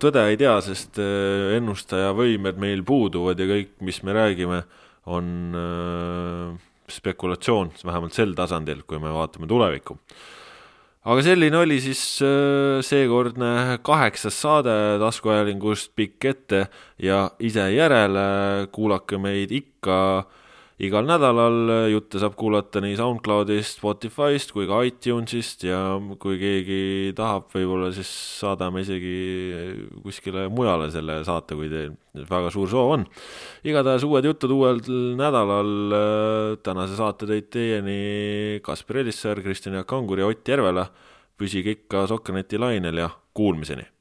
tõde ei tea, sest äh, ennustaja võimed meil puuduvad ja kõik, mis me räägime, on äh, spekulatsioon, vähemalt sel tasandil, kui me vaatame tulevikku aga selline oli siis äh, seekordne kaheksas saade taskuajalingust Pikk ette ja ise järele, kuulake meid ikka igal nädalal, jutte saab kuulata nii SoundCloudist, Spotify'st kui ka iTunes'ist ja kui keegi tahab, võib-olla siis saadame isegi kuskile mujale selle saate, kui teil väga suur soov on. igatahes uued jutud uuel nädalal, tänase saate tõid teieni Kaspar Elissaar, Kristjan Jaak Kangur ja Ott Järvela. püsige ikka Sokkerneti lainel ja kuulmiseni!